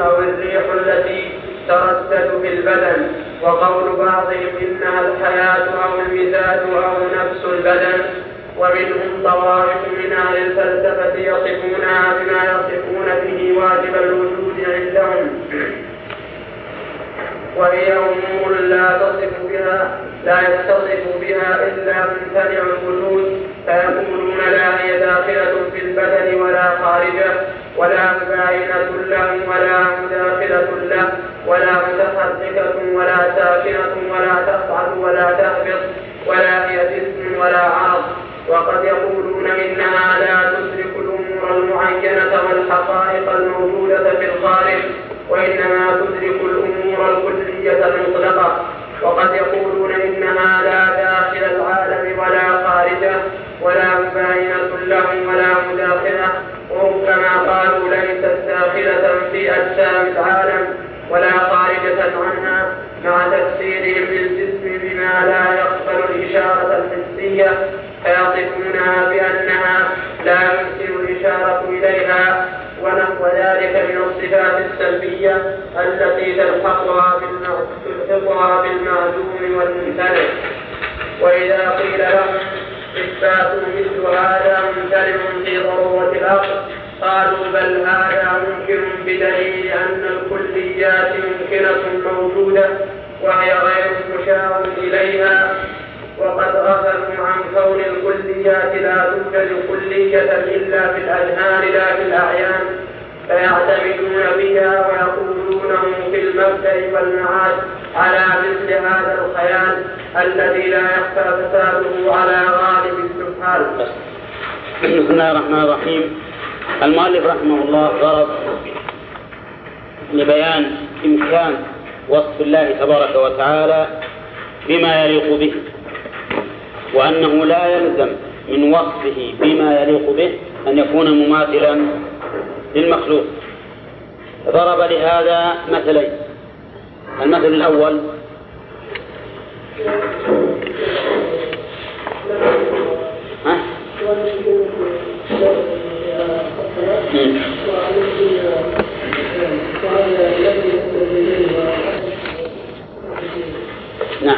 أو الريح التي تردد في البدن وقول بعضهم إنها الحياة أو المزاج أو نفس البدن ومنهم طوائف من أهل الفلسفة يصفونها بما يصفون به واجب الوجود عندهم. وهي أمور لا تصف بها لا يتصف بها إلا ممتنع الوجود فيقولون لا هي داخلة في البدن ولا خارجه ولا مباينة له ولا مداخلة له ولا متحركة ولا ساكنة ولا تصعد ولا تهبط ولا هي جسم ولا عرض. وقد يقولون إنها لا تدرك الأمور المعينة والحقائق الموجودة في الخارج وإنما تدرك الأمور الكلية المطلقة وقد يقولون إنها لا داخل العالم ولا خارجه ولا مباينة لهم ولا مداخلة. وربما قالوا ليست داخلة في أجسام العالم ولا خارجة عنها مع تفسيرهم للجسم بما لا يقبل الإشارة الحسية فيصفونها بأنها لا يمكن الإشارة إليها ونحو ذلك من الصفات السلبية التي تلحقها تلحقها بالمعدوم والممتنع وإذا قيل لهم إثبات مثل هذا ممتنع في ضرورة العقل قالوا بل هذا ممكن بدليل أن الكليات ممكنة موجودة وهي غير مشار إليها. وقد غفلوا عن كون الكليات لا توجد كلية إلا في الأذهان لا في الأعيان. فيعتمدون بها ويقولونه في المبدأ والمعاد على مثل هذا الخيال الذي لا يخفى فساده على غالب السبحان. بسم الله الرحمن الرحيم. المؤلف رحمه الله ضرب لبيان إمكان وصف الله تبارك وتعالى بما يليق به وأنه لا يلزم من وصفه بما يليق به أن يكون مماثلا للمخلوق. ضرب لهذا مثلين. المثل الأول ها؟ نعم.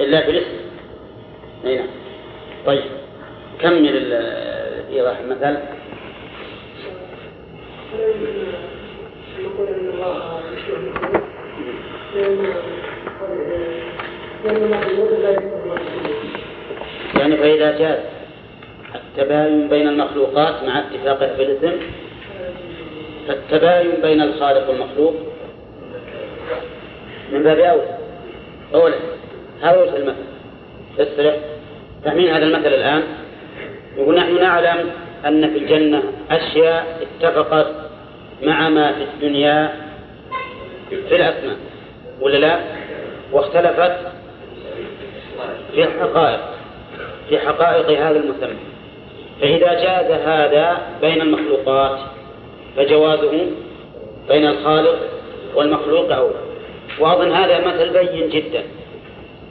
إلا في الاسم. أي نعم. طيب. كمل إيضاح المثل؟ يعني فإذا جاز التباين بين المخلوقات مع اتفاقها في الاسم فالتباين بين الخالق والمخلوق من باب أولى. أولا هذا وجه المثل. استرح فاهمين هذا المثل الآن. يقول نحن نعلم أن في الجنة أشياء اتفقت مع ما في الدنيا في الأسماء ولا لا؟ واختلفت في الحقائق في حقائق هذا المسمى. فإذا جاز هذا بين المخلوقات فجوازه بين الخالق والمخلوق أولى. وأظن هذا مثل بين جدا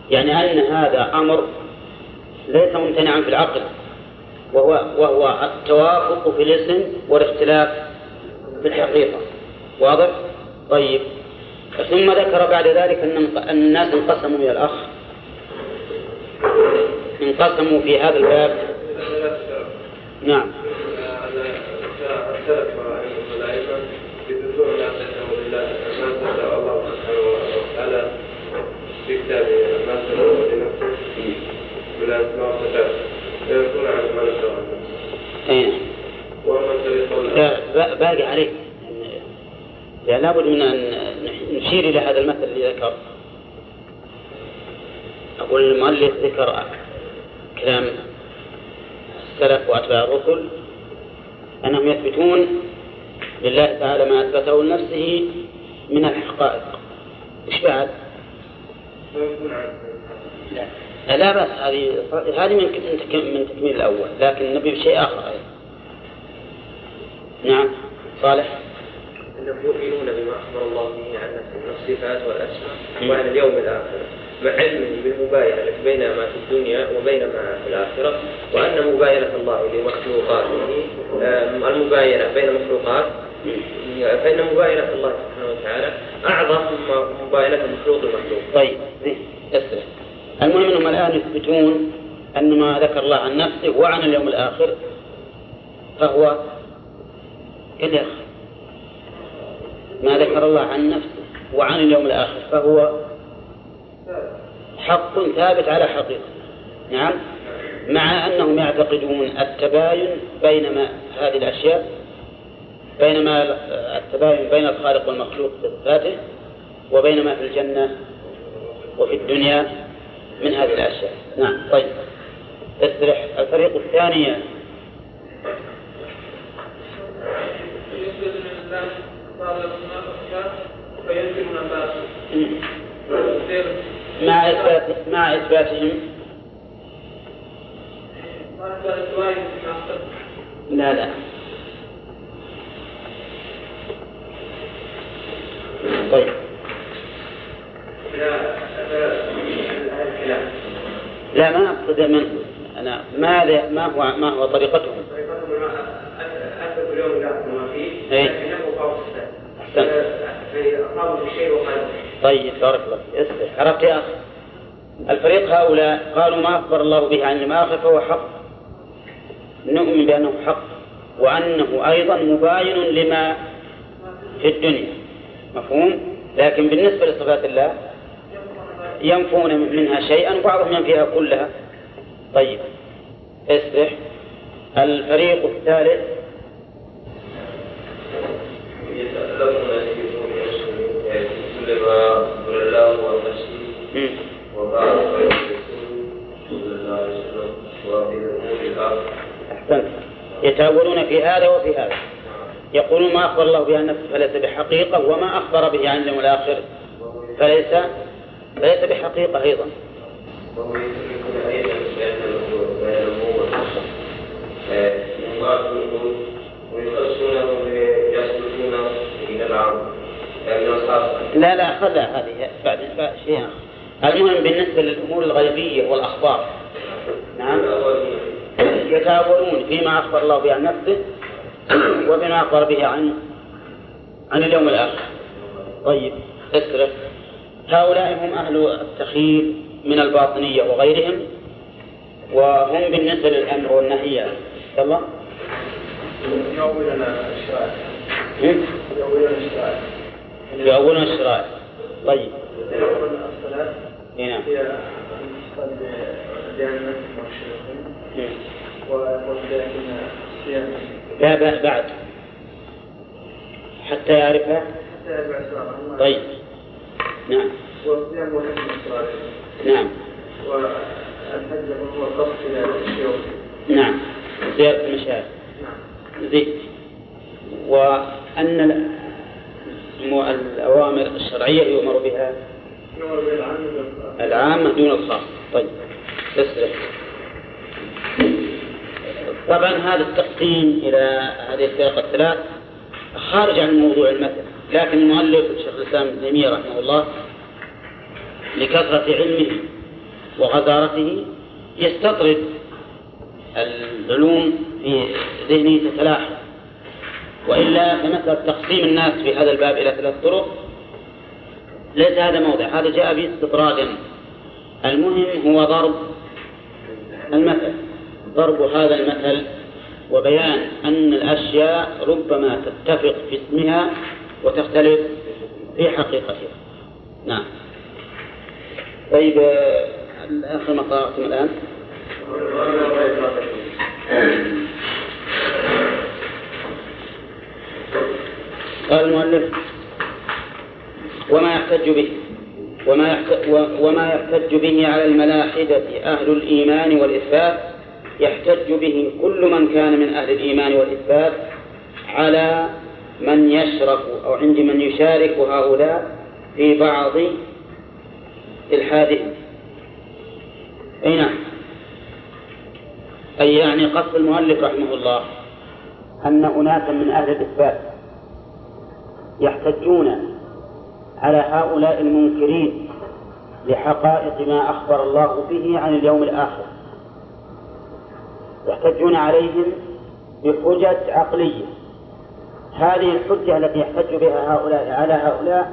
يعني أن هذا أمر ليس ممتنعا في العقل. وهو وهو التوافق في الاسم والاختلاف في الحقيقة. واضح؟ طيب. ثم ذكر بعد ذلك أن الناس انقسموا إلى الأخ. انقسموا في هذا الباب. نعم. في كتابه ما لنفسه بالاسماء والصفات فيكون عن ما اي لا باقي عليك يعني لابد من أن نشير إلى هذا المثل اللي ذكر. أقول المؤلف ذكر كلام السلف وأتباع الرسل أنهم يثبتون لله تعالى ما أثبته لنفسه من الحقائق. إيش بعد؟ لا. لا بس هذه هذه من من تكميل الأول لكن النبي بشيء آخر نعم. صالح. انهم يؤمنون بما أخبر الله به عن نفسه من الصفات والأسماء وعن اليوم الآخر مع علمه بالمباينة التي بين ما في الدنيا وبين ما في الآخرة وأن مباينة الله لمخلوقاته المباينة بين المخلوقات فإن مباينة الله سبحانه وتعالى أعظم من مباينة المخلوق المخلوق. طيب اسرع. المهم أنهم الآن يثبتون أن ما ذكر الله عن نفسه وعن اليوم الآخر فهو كاليخ ما ذكر الله عن نفسه وعن اليوم الآخر فهو حق ثابت على حقيقة. نعم؟ مع أنهم يعتقدون التباين بين هذه الأشياء بينما التباين بين الخالق والمخلوق ذاته وبين ما في الجنة وفي الدنيا من هذه الأشياء. نعم طيب. استرح الفريق الثاني مع إثبات مع إثباتهم. لا لا. طيب. لا ما أقصد من أنا ما ما هو ما هو طريقتهم؟ طريقتهم أثبتوا اليوم ما فيه. أحسنت. طيب بارك الله فيك. عرفت يا أخي؟ الفريق هؤلاء قالوا ما أخبر الله به عن الآخر فهو حق. نؤمن بأنه حق وأنه أيضا مباين لما في الدنيا. مفهوم؟ لكن بالنسبة لصفات الله ينفون منها شيئا وبعضهم ينفيها كلها. طيب اصبح. الفريق الثالث. أحسنت. يتأولون في هذا وفي هذا. يقول ما أخبر الله به عن نفسه فليس بحقيقة وما أخبر به عن اليوم الآخر فليس فليس بحقيقة أيضا. لا لا خذها هذه بعد شيء المهم بالنسبة للأمور الغيبية والأخبار. نعم. يتأولون فيما أخبر الله به عن نفسه وبما أخبر به عن عن اليوم الآخر. طيب اسرف. هؤلاء هم أهل التخيل من الباطنية وغيرهم وهم بالنسبة للأمر والنهي. يلا. يؤولون الشرائع. يؤولون الشرائع. يؤولون الشرائع طيب الصلاة نعم لا بعد. حتى يعرفها. حتى يعرف طيب. نعم. والصيام والحج نعم. والحج هو القصد إلى الشيوخ نعم. زيارة المشايخ. نعم. زين. وأن الأوامر الشرعية يؤمر بها؟ يؤمر بها العامة دون الخاص. طيب. تسرح. طبعا هذا التقسيم إلى هذه الفرق الثلاث خارج عن موضوع المثل. لكن المؤلف شيخ الإسلام ابن تيمية رحمه الله لكثرة علمه وغزارته يستطرد العلوم في ذهنه تتلاحق. وإلا فمثل تقسيم الناس في هذا الباب إلى ثلاث طرق. ليس هذا موضع هذا جاء به استطرادا المهم هو ضرب المثل ضرب هذا المثل وبيان أن الأشياء ربما تتفق في اسمها وتختلف في حقيقتها. نعم. طيب آخر ما قرأتم الآن؟ قال المؤلف وما يحتج به وما وما يحتج به على الملاحدة أهل الإيمان والإثبات يحتج به كل من كان من أهل الإيمان والإثبات على من يشرك أو عند من يشارك هؤلاء في بعض الحادث. أي نعم. أي يعني قصد المؤلف رحمه الله أن أناسا من أهل الإثبات يحتجون على هؤلاء المنكرين لحقائق ما أخبر الله به عن اليوم الآخر. يحتجون عليهم بحجج عقلية. هذه الحجة التي يحتج بها هؤلاء على هؤلاء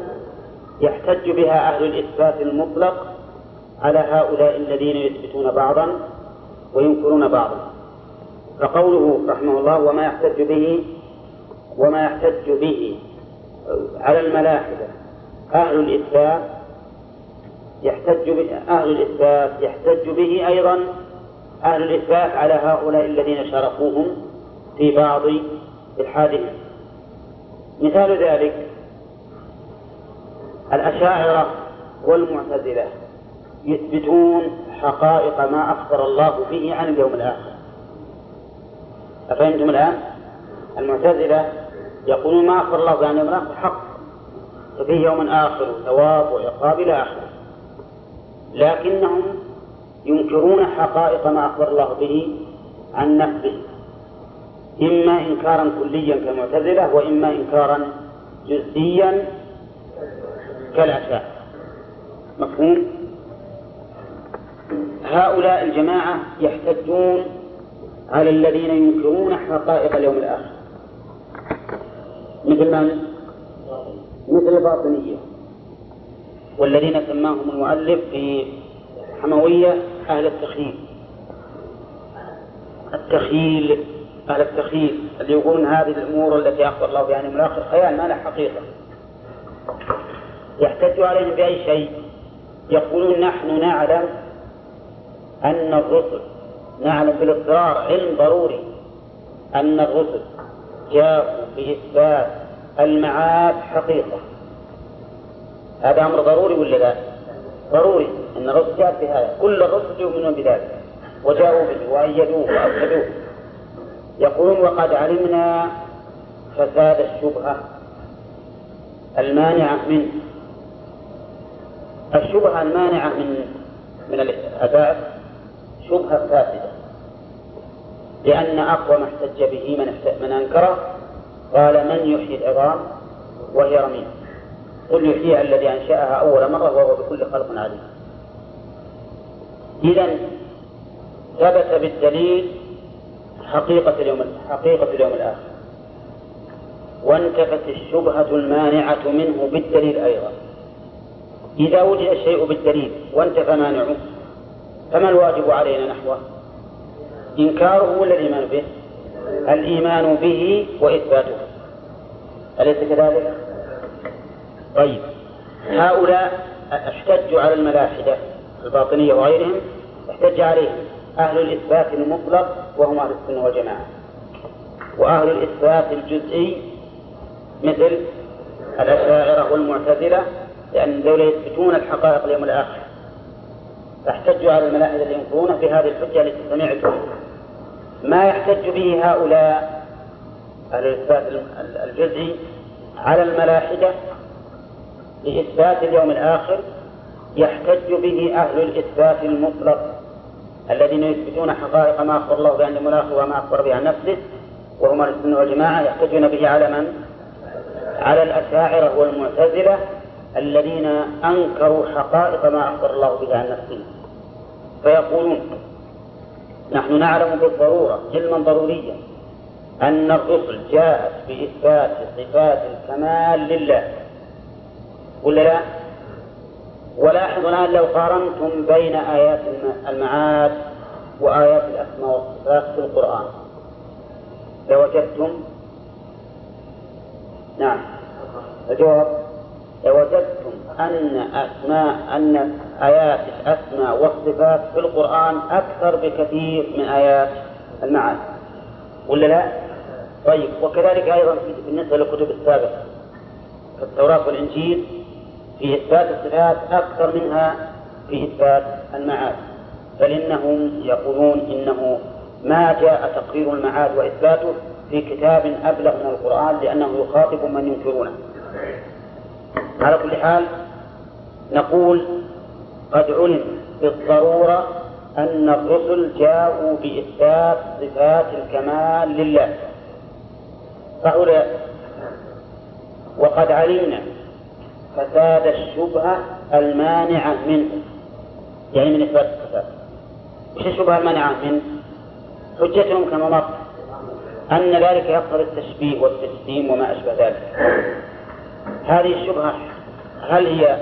يحتج بها أهل الإثبات المطلق على هؤلاء الذين يثبتون بعضا وينكرون بعضا. فقوله رحمه الله وما يحتج به وما يحتج به على الملاحدة. أهل الإثبات يحتج به أهل الإثبات يحتج به أيضا. أهل الإثبات على هؤلاء الذين شاركوهم في بعض الحادثة مثال ذلك الأشاعرة والمعتزلة يثبتون حقائق ما أخبر الله به عن اليوم الآخر. أفهمتم الآن؟ المعتزلة يقولون ما أخبر الله عن اليوم الآخر؟ حق. ففيه يوم آخر وثواب وعقاب إلى آخره. لكنهم ينكرون حقائق ما أخبر الله به عن نفسه. إما إنكارا كليا كالمعتزلة وإما إنكارا جزئيا كالأشاعرة مفهوم؟ هؤلاء الجماعة يحتجون على الذين ينكرون حقائق اليوم الآخر مثل من؟ مثل الباطنية والذين سماهم المؤلف في حموية أهل التخييل التخييل أهل التخييل اللي يقولون هذه الأمور التي أخبر الله بها عن الآخر خيال ما لها حقيقة. يحتج عليهم بأي شيء؟ يقولون نحن نعلم أن الرسل نعلم بالاضطرار علم ضروري أن الرسل جاءوا بإثبات المعاد حقيقة. هذا أمر ضروري ولا لا؟ ضروري أن الرسل جاءت بهذا كل الرسل يؤمنون بذلك وجاءوا به وأيدوه وأكدوه يقولون وقد علمنا فساد الشبهة المانعة منه الشبهة المانعة من من الأساس شبهة فاسدة. لأن أقوى ما احتج به من من أنكره قال من يحيي العظام وهي رميم. قل يحييها الذي أنشأها أول مرة وهو بكل خلق عليم. إذا ثبت بالدليل حقيقة اليوم حقيقة اليوم الآخر. وانتفت الشبهة المانعة منه بالدليل أيضا. إذا وجد الشيء بالدليل وانتفى مانعه فما الواجب علينا نحوه؟ إنكاره ولا الإيمان به؟ الإيمان به وإثباته. أليس كذلك؟ طيب. هؤلاء احتجوا على الملاحدة الباطنية وغيرهم أحتج عليهم. أهل الإثبات المطلق وهم أهل السنة والجماعة. وأهل الإثبات الجزئي مثل الأشاعرة والمعتزلة لأن ذولا يثبتون الحقائق اليوم الآخر. فاحتجوا على الملاحدة اللي ينكرونه بهذه الحجة التي سمعتم ما يحتج به هؤلاء أهل الإثبات الجزئي على الملاحدة لإثبات اليوم الآخر؟ يحتج به أهل الإثبات المطلق الذين يثبتون حقائق ما أخبر الله بأن الآخر وما أخبر به عن نفسه وهم السنة والجماعة يحتجون به على من؟ على الأشاعرة والمعتزلة الذين أنكروا حقائق ما أخبر الله به عن نفسه فيقولون نحن نعلم بالضرورة علما ضروريا أن الرسل جاءت بإثبات صفات الكمال لله ولا لا؟ ولاحظوا الآن لو قارنتم بين آيات المعاد وآيات الأسماء والصفات في القرآن. لوجدتم؟ نعم. الجواب لوجدتم أن أسماء أن آيات الأسماء والصفات في القرآن أكثر بكثير من آيات المعاد. ولا لا؟ طيب وكذلك أيضا بالنسبة للكتب السابقة التوراة والإنجيل في إثبات الصفات أكثر منها في إثبات المعاد. بل إنهم يقولون إنه ما جاء تقرير المعاد وإثباته في كتاب أبلغ من القرآن لأنه يخاطب من ينكرونه. على كل حال نقول قد علم بالضرورة أن الرسل جاءوا بإثبات صفات الكمال لله. فهؤلاء وقد علمنا فساد الشبهة المانعة منه. يعني من إثبات الصفات وش الشبهة المانعة منه؟ حجتهم كما مر. أن ذلك يقتضي التشبيه والتجسيم وما أشبه ذلك. هذه الشبهة هل هي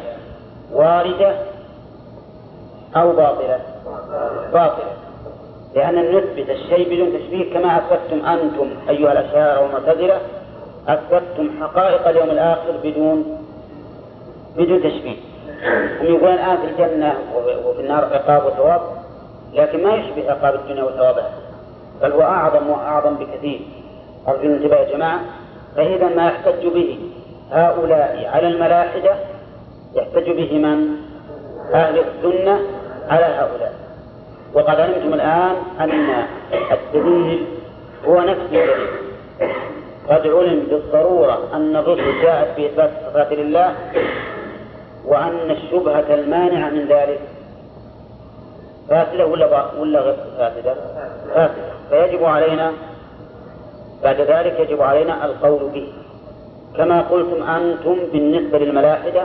واردة أو باطلة؟ باطلة. لأن نثبت الشيء بدون تشبيه كما أثبتم أنتم أيها الأشاعرة والمعتزلة أثبتم حقائق اليوم الآخر بدون بدون تشبيه هم يقولون الآن في الجنة وفي النار عقاب وثواب لكن ما يشبه عقاب الدنيا وثوابها. بل هو أعظم وأعظم بكثير. أرجو الانتباه يا جماعة فإذا ما يحتج به هؤلاء على الملاحدة يحتج به من؟ أهل السنة على هؤلاء. وقد علمتم الآن أن الدليل هو نفس الدليل. قد علم بالضرورة أن الرسل جاءت بإثبات الصفات لله وأن الشبهة المانعة من ذلك. فاسدة ولا ولا غير فاسدة؟ فاسدة. فيجب علينا بعد ذلك يجب علينا القول به. كما قلتم أنتم بالنسبة للملاحدة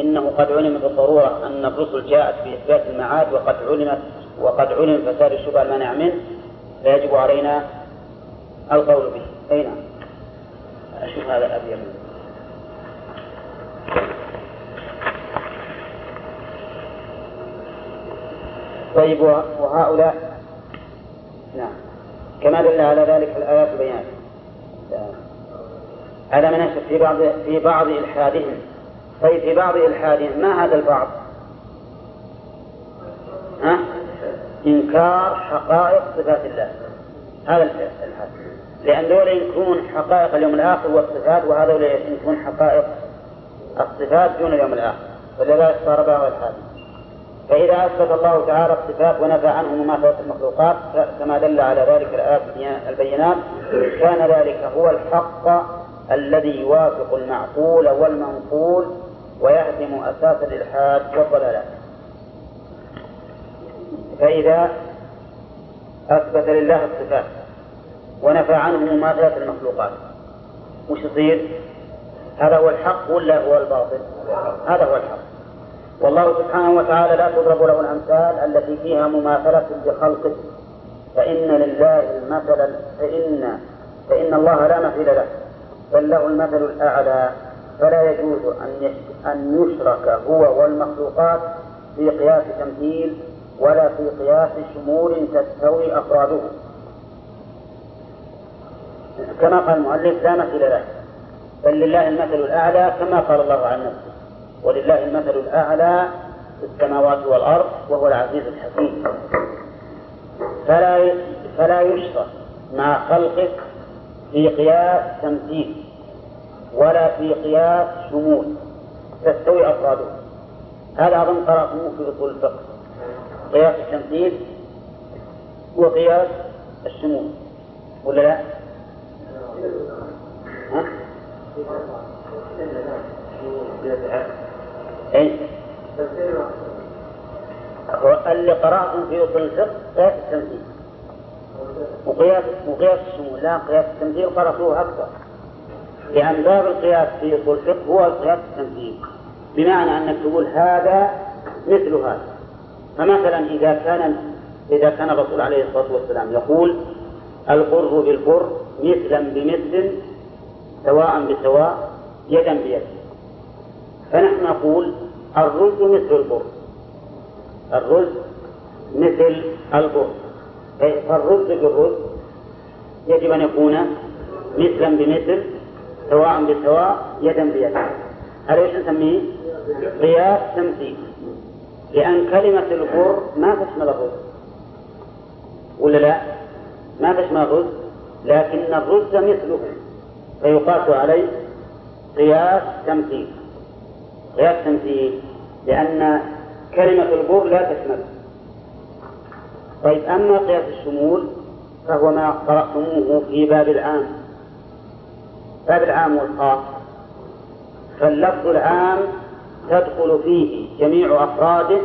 إنه قد علم بالضرورة أن الرسل جاءت بإثبات المعاد وقد علمت وقد علم فساد الشبهة المانع منه. فيجب علينا القول به. أي نعم. أشوف هذا الأبيض طيب وهؤلاء. نعم. كما دل على ذلك الآيات بيان على من في بعض في بعض إلحادهم. طيب في بعض إلحادهم ما هذا البعض؟ ها؟ إنكار حقائق صفات الله. هذا الإلحاد لأن دول ينكرون حقائق اليوم الآخر والصفات وهذول ينكرون حقائق الصفات دون اليوم الآخر. ولذلك صار بعض الحال فإذا أثبت الله تعالى الصفات ونفى عنه مماثلة المخلوقات كما دل على ذلك الآيات البينات كان ذلك هو الحق الذي يوافق المعقول والمنقول ويهدم أساس الإلحاد والضلالات فإذا أثبت لله الصفات ونفى عنه مماثلة المخلوقات وش يصير؟ هذا هو الحق ولا هو الباطل؟ هذا هو الحق والله سبحانه وتعالى لا تضرب له الأمثال التي فيها مماثلة بخلقه فإن لله المثل فإن فإن الله لا مثيل له بل له المثل الأعلى. فلا يجوز أن أن يشرك هو والمخلوقات في قياس تمثيل ولا في قياس شمول تستوي أفراده. كما قال المؤلف لا مثل له بل لله المثل الأعلى كما قال الله عن نفسه. ولله المثل الأعلى في السماوات والأرض وهو العزيز الحكيم. فلا فلا يشرك مع خلقه في قياس تمثيل ولا في قياس شمول. تستوي أفراده. هذا أظن قرأتموه في أصول الفقه. قياس التمثيل وقياس الشمول. ولا لا؟ ها؟ اي اللي قرأتم في أصول الفقه قياس التمثيل وقياس وقياس الشمول لا قياس التمثيل قرأتوه أكثر. لأن باب القياس في أصول الفقه هو القياس التمثيل بمعنى أنك تقول هذا مثل هذا. فمثلا إذا كان إذا كان الرسول عليه الصلاة والسلام يقول القر بالقر مثلا بمثل سواء بسواء يدا بيد فنحن نقول الرز مثل البر الرز مثل البر فالرز بالرز يجب أن يكون مثلا بمثل سواء بسواء يدا بيد هذا إيش نسميه؟ قياس تمثيل لأن كلمة البر ما تشمل الرز. ولا لا؟ ما تشمل الرز. لكن الرز مثله. فيقاس عليه قياس تمثيل قياس تمثيل لأن كلمة البر لا تشمل. طيب أما قياس الشمول فهو ما قرأتموه في باب العام. باب العام والخاص. فاللفظ العام تدخل فيه جميع أفراده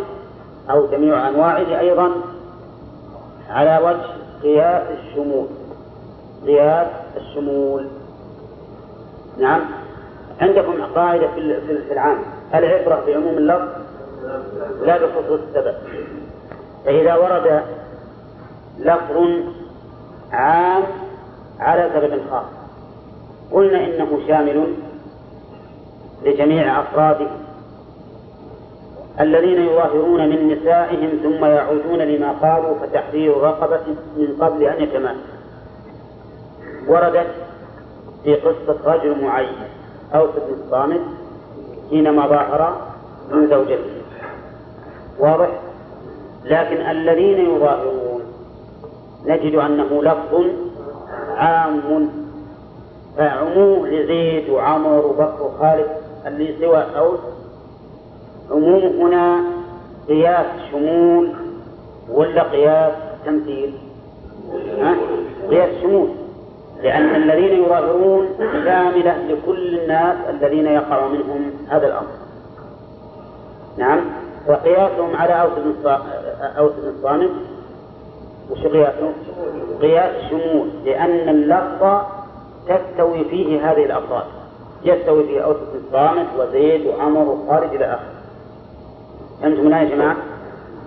أو جميع أنواعه أيضا على وجه قياس الشمول. قياس الشمول. نعم. عندكم قاعدة في العام. العبرة بعموم اللفظ لا بخصوص السبب. فإذا ورد لفظ عام على سبب خاص. قلنا إنه شامل لجميع أفراده الذين يظاهرون من نسائهم ثم يعودون لما قالوا فتحرير رقبة من قبل أن يتماسوا وردت في قصة رجل معين أوس بن الصامت حينما ظاهر من زوجته. واضح؟ لكن الذين يظاهرون نجد أنه لفظ عام. فعموم لزيد وعمر وبكر وخالد اللي سوى أوس عموم هنا قياس شمول ولا قياس تمثيل؟ ها؟ قياس شمول. لأن الذين يظاهرون شاملة لكل الناس الذين يقع منهم هذا الأمر. نعم. وقياسهم على أوس بن أوس بن الصامت وش قياسه؟ قياس شمول. لأن اللفظ تستوي فيه هذه الأفراد. يستوي فيه أوس بن الصامت وزيد وعمر وخالد إلى آخره. فهمتم يا جماعة؟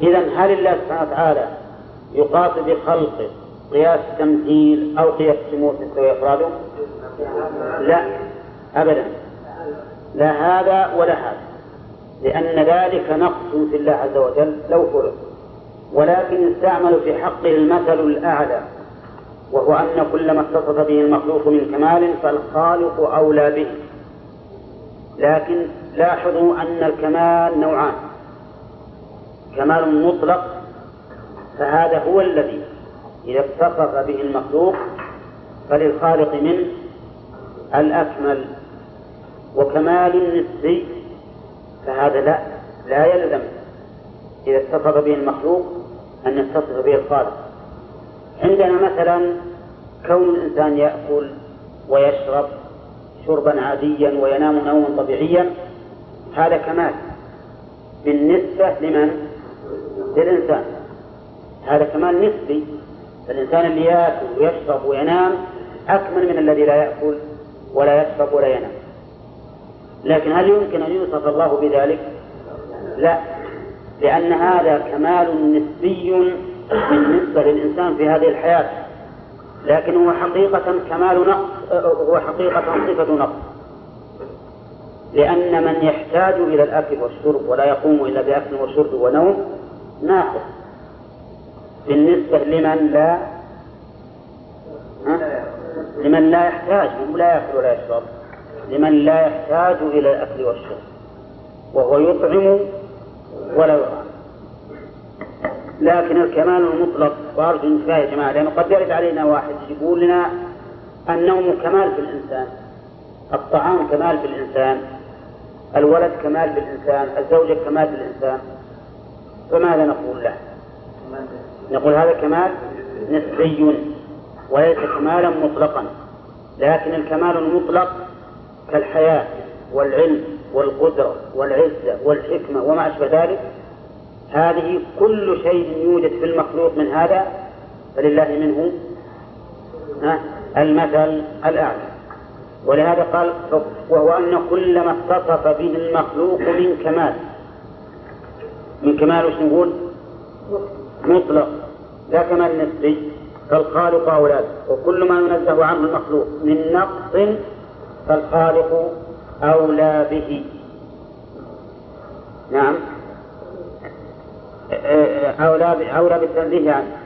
إذا هل الله سبحانه وتعالى يقاس بخلقه قياس تمثيل أو قياس شمول تستوي أفراده؟ لا أبدا. لا هذا ولا هذا. لأن ذلك نقص في الله عز وجل لو فرض. ولكن استعمل في حقه المثل الأعلى وهو أن كل ما اتصف به المخلوق من كمال فالخالق أولى به. لكن لاحظوا أن الكمال نوعان. كمال مطلق فهذا هو الذي إذا اتصف به المخلوق فللخالق منه الأكمل. وكمال نسبي فهذا لا لا يلزم. إذا اتصف به المخلوق أن يتصف به الخالق. عندنا مثلا كون الإنسان يأكل ويشرب شربا عاديا وينام نوما طبيعيا هذا كمال. بالنسبة لمن؟ للإنسان. هذا كمال نسبي. فالإنسان اللي يأكل ويشرب وينام أكمل من الذي لا يأكل ولا يشرب ولا ينام. لكن هل يمكن أن يوصف الله بذلك؟ لا. لأن هذا كمال نسبي بالنسبة للإنسان في هذه الحياة. لكن هو حقيقة كمال نقص هو حقيقة صفة نقص. لأن من يحتاج إلى الأكل والشرب ولا يقوم إلا بأكل وشرب ونوم ناقص. بالنسبة لمن لا لمن لا يحتاج لا يأكل ولا يشرب. لمن لا يحتاج إلى الأكل والشرب. وهو يطعم ولا يطعم لكن الكمال المطلق وأرجو انتباه يا جماعة لأنه قد يرد علينا واحد يقول لنا النوم كمال في الإنسان الطعام كمال في الإنسان الولد كمال في الإنسان الزوجة كمال في الإنسان. فماذا نقول له؟ نقول هذا كمال نسبي وليس كمالا مطلقا لكن الكمال المطلق كالحياة والعلم والقدرة والعزة والحكمة وما أشبه ذلك هذه كل شيء يوجد في المخلوق من هذا فلله منه المثل الأعلى. ولهذا قال وهو أن كل ما اتصف به المخلوق من كمال. من كمال وش نقول؟ مطلق لا كمال نسبي فالخالق أولاد وكل ما ينزه عنه المخلوق من نقص فالخالق أولى به. نعم. أولى أولى بالتنزيه عنه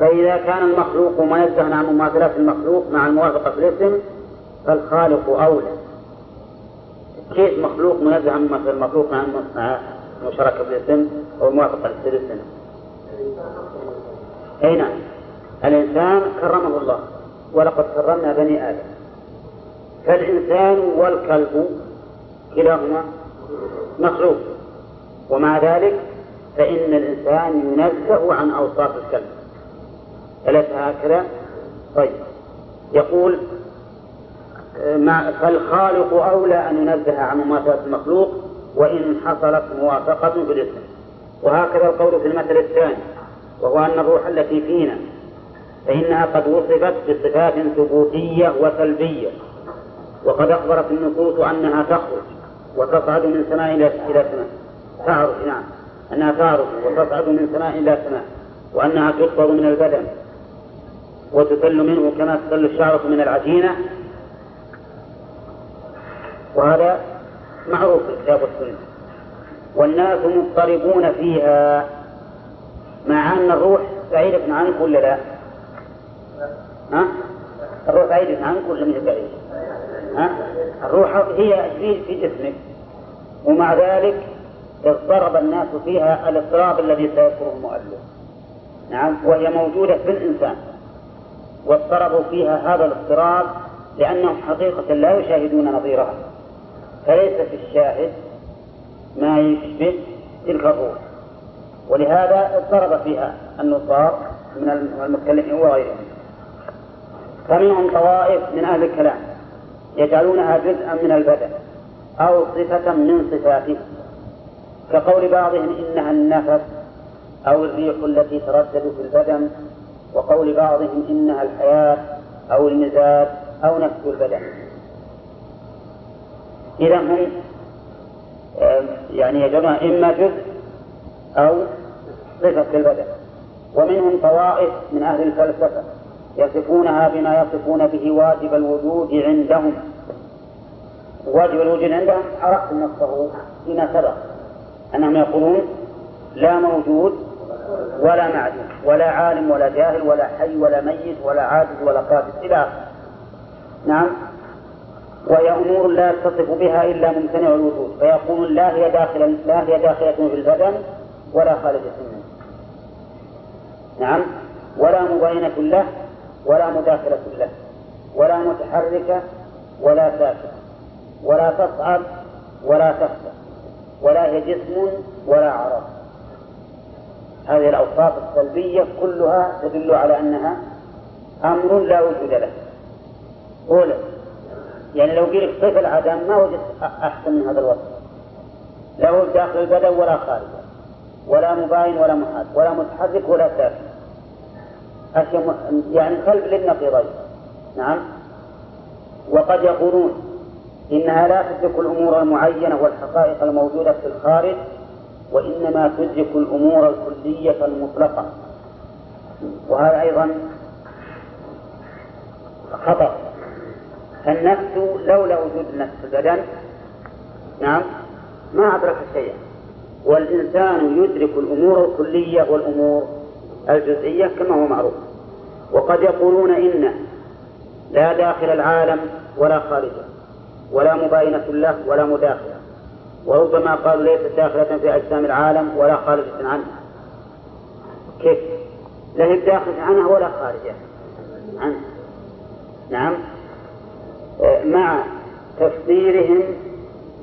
فإذا كان المخلوق منزها عن مماثلات المخلوق مع الموافقة في الاسم فالخالق أولى. كيف مخلوق منزه عن مماثلة المخلوق مع المشاركة في الاسم أو الموافقة في الاسم؟ أي نعم. الإنسان كرمه الله ولقد كرمنا بني آدم. فالإنسان والكلب كلاهما مخلوق. ومع ذلك فإن الإنسان ينزه عن أوصاف الكلب. أليس هكذا؟ طيب. يقول فالخالق أولى أن ينزه عن مماثلة المخلوق وإن حصلت موافقة الاسم وهكذا القول في المثل الثاني وهو أن الروح التي فينا فإنها قد وصفت بصفات ثبوتية وسلبية وقد أخبرت النصوص أنها تخرج وتصعد من سماء إلى سماء. تعرج نعم. أنها تعرج وتصعد من سماء إلى سماء وأنها تقبض من البدن وتسل منه كما تسل الشعرة من العجينة. وهذا معروف في الكتاب والسنة والناس مضطربون فيها مع أن الروح بعيدة عنك ولا لا؟ ها؟ الروح بعيدة عنك ولا من بعيد؟ ها؟ الروح هي في جسمك ومع ذلك اضطرب الناس فيها الاضطراب الذي سيذكره المؤلف نعم وهي موجودة في الإنسان واضطربوا فيها هذا الاضطراب لأنهم حقيقة لا يشاهدون نظيرها فليس في الشاهد ما يشبه تلك الروح. ولهذا اضطرب فيها النصارى من المتكلمين وغيرهم. فمنهم طوائف من أهل الكلام يجعلونها جزءا من البدن أو صفة من صفاته كقول بعضهم إنها النفس أو الريح التي تردد في البدن وقول بعضهم إنها الحياة أو المزاج أو نفس البدن. إذا هم يعني جماعة إما جزء أو صفة في البدن. ومنهم طوائف من أهل الفلسفة يصفونها بما يصفون به واجب الوجود عندهم. واجب الوجود عندهم عرفت نصه فيما سبق. أنهم يقولون لا موجود ولا معدوم ولا عالم ولا جاهل ولا حي ولا ميت ولا عاجز ولا قادر. إلى نعم. وهي أمور لا يتصف بها إلا ممتنع الوجود فيقولون لا هي داخلة لا هي داخلة في البدن ولا خارجة منه نعم. ولا مبينة له ولا مداخلة له ولا متحركة ولا ساكنة ولا تصعد ولا تخفى ولا هي جسم ولا عرض. هذه الأوصاف السلبية كلها تدل على أنها أمر لا وجود له. أولا يعني لو قلت صفة العدم؟ ما وجدت أحسن من هذا الوصف. لا هو داخل البدن ولا خارجه. ولا مباين ولا محاد ولا متحرك ولا ساكن. أشياء يعني قلب للنقيضين. نعم. وقد يقولون إنها لا تدرك الأمور المعينة والحقائق الموجودة في الخارج وإنما تدرك الأمور الكلية المطلقة. وهذا أيضا خطأ. فالنفس لولا وجود النفس البدن نعم ما أدرك شيئا. والإنسان يدرك الأمور الكلية والأمور الجزئية كما هو معروف. وقد يقولون إن لا داخل العالم ولا خارجه ولا مباينة له ولا مداخلة. وربما قالوا ليست داخلة في أجسام العالم ولا خارجة عنه. كيف؟ لا هي داخلة عنها ولا خارجة عنه. نعم. مع تفسيرهم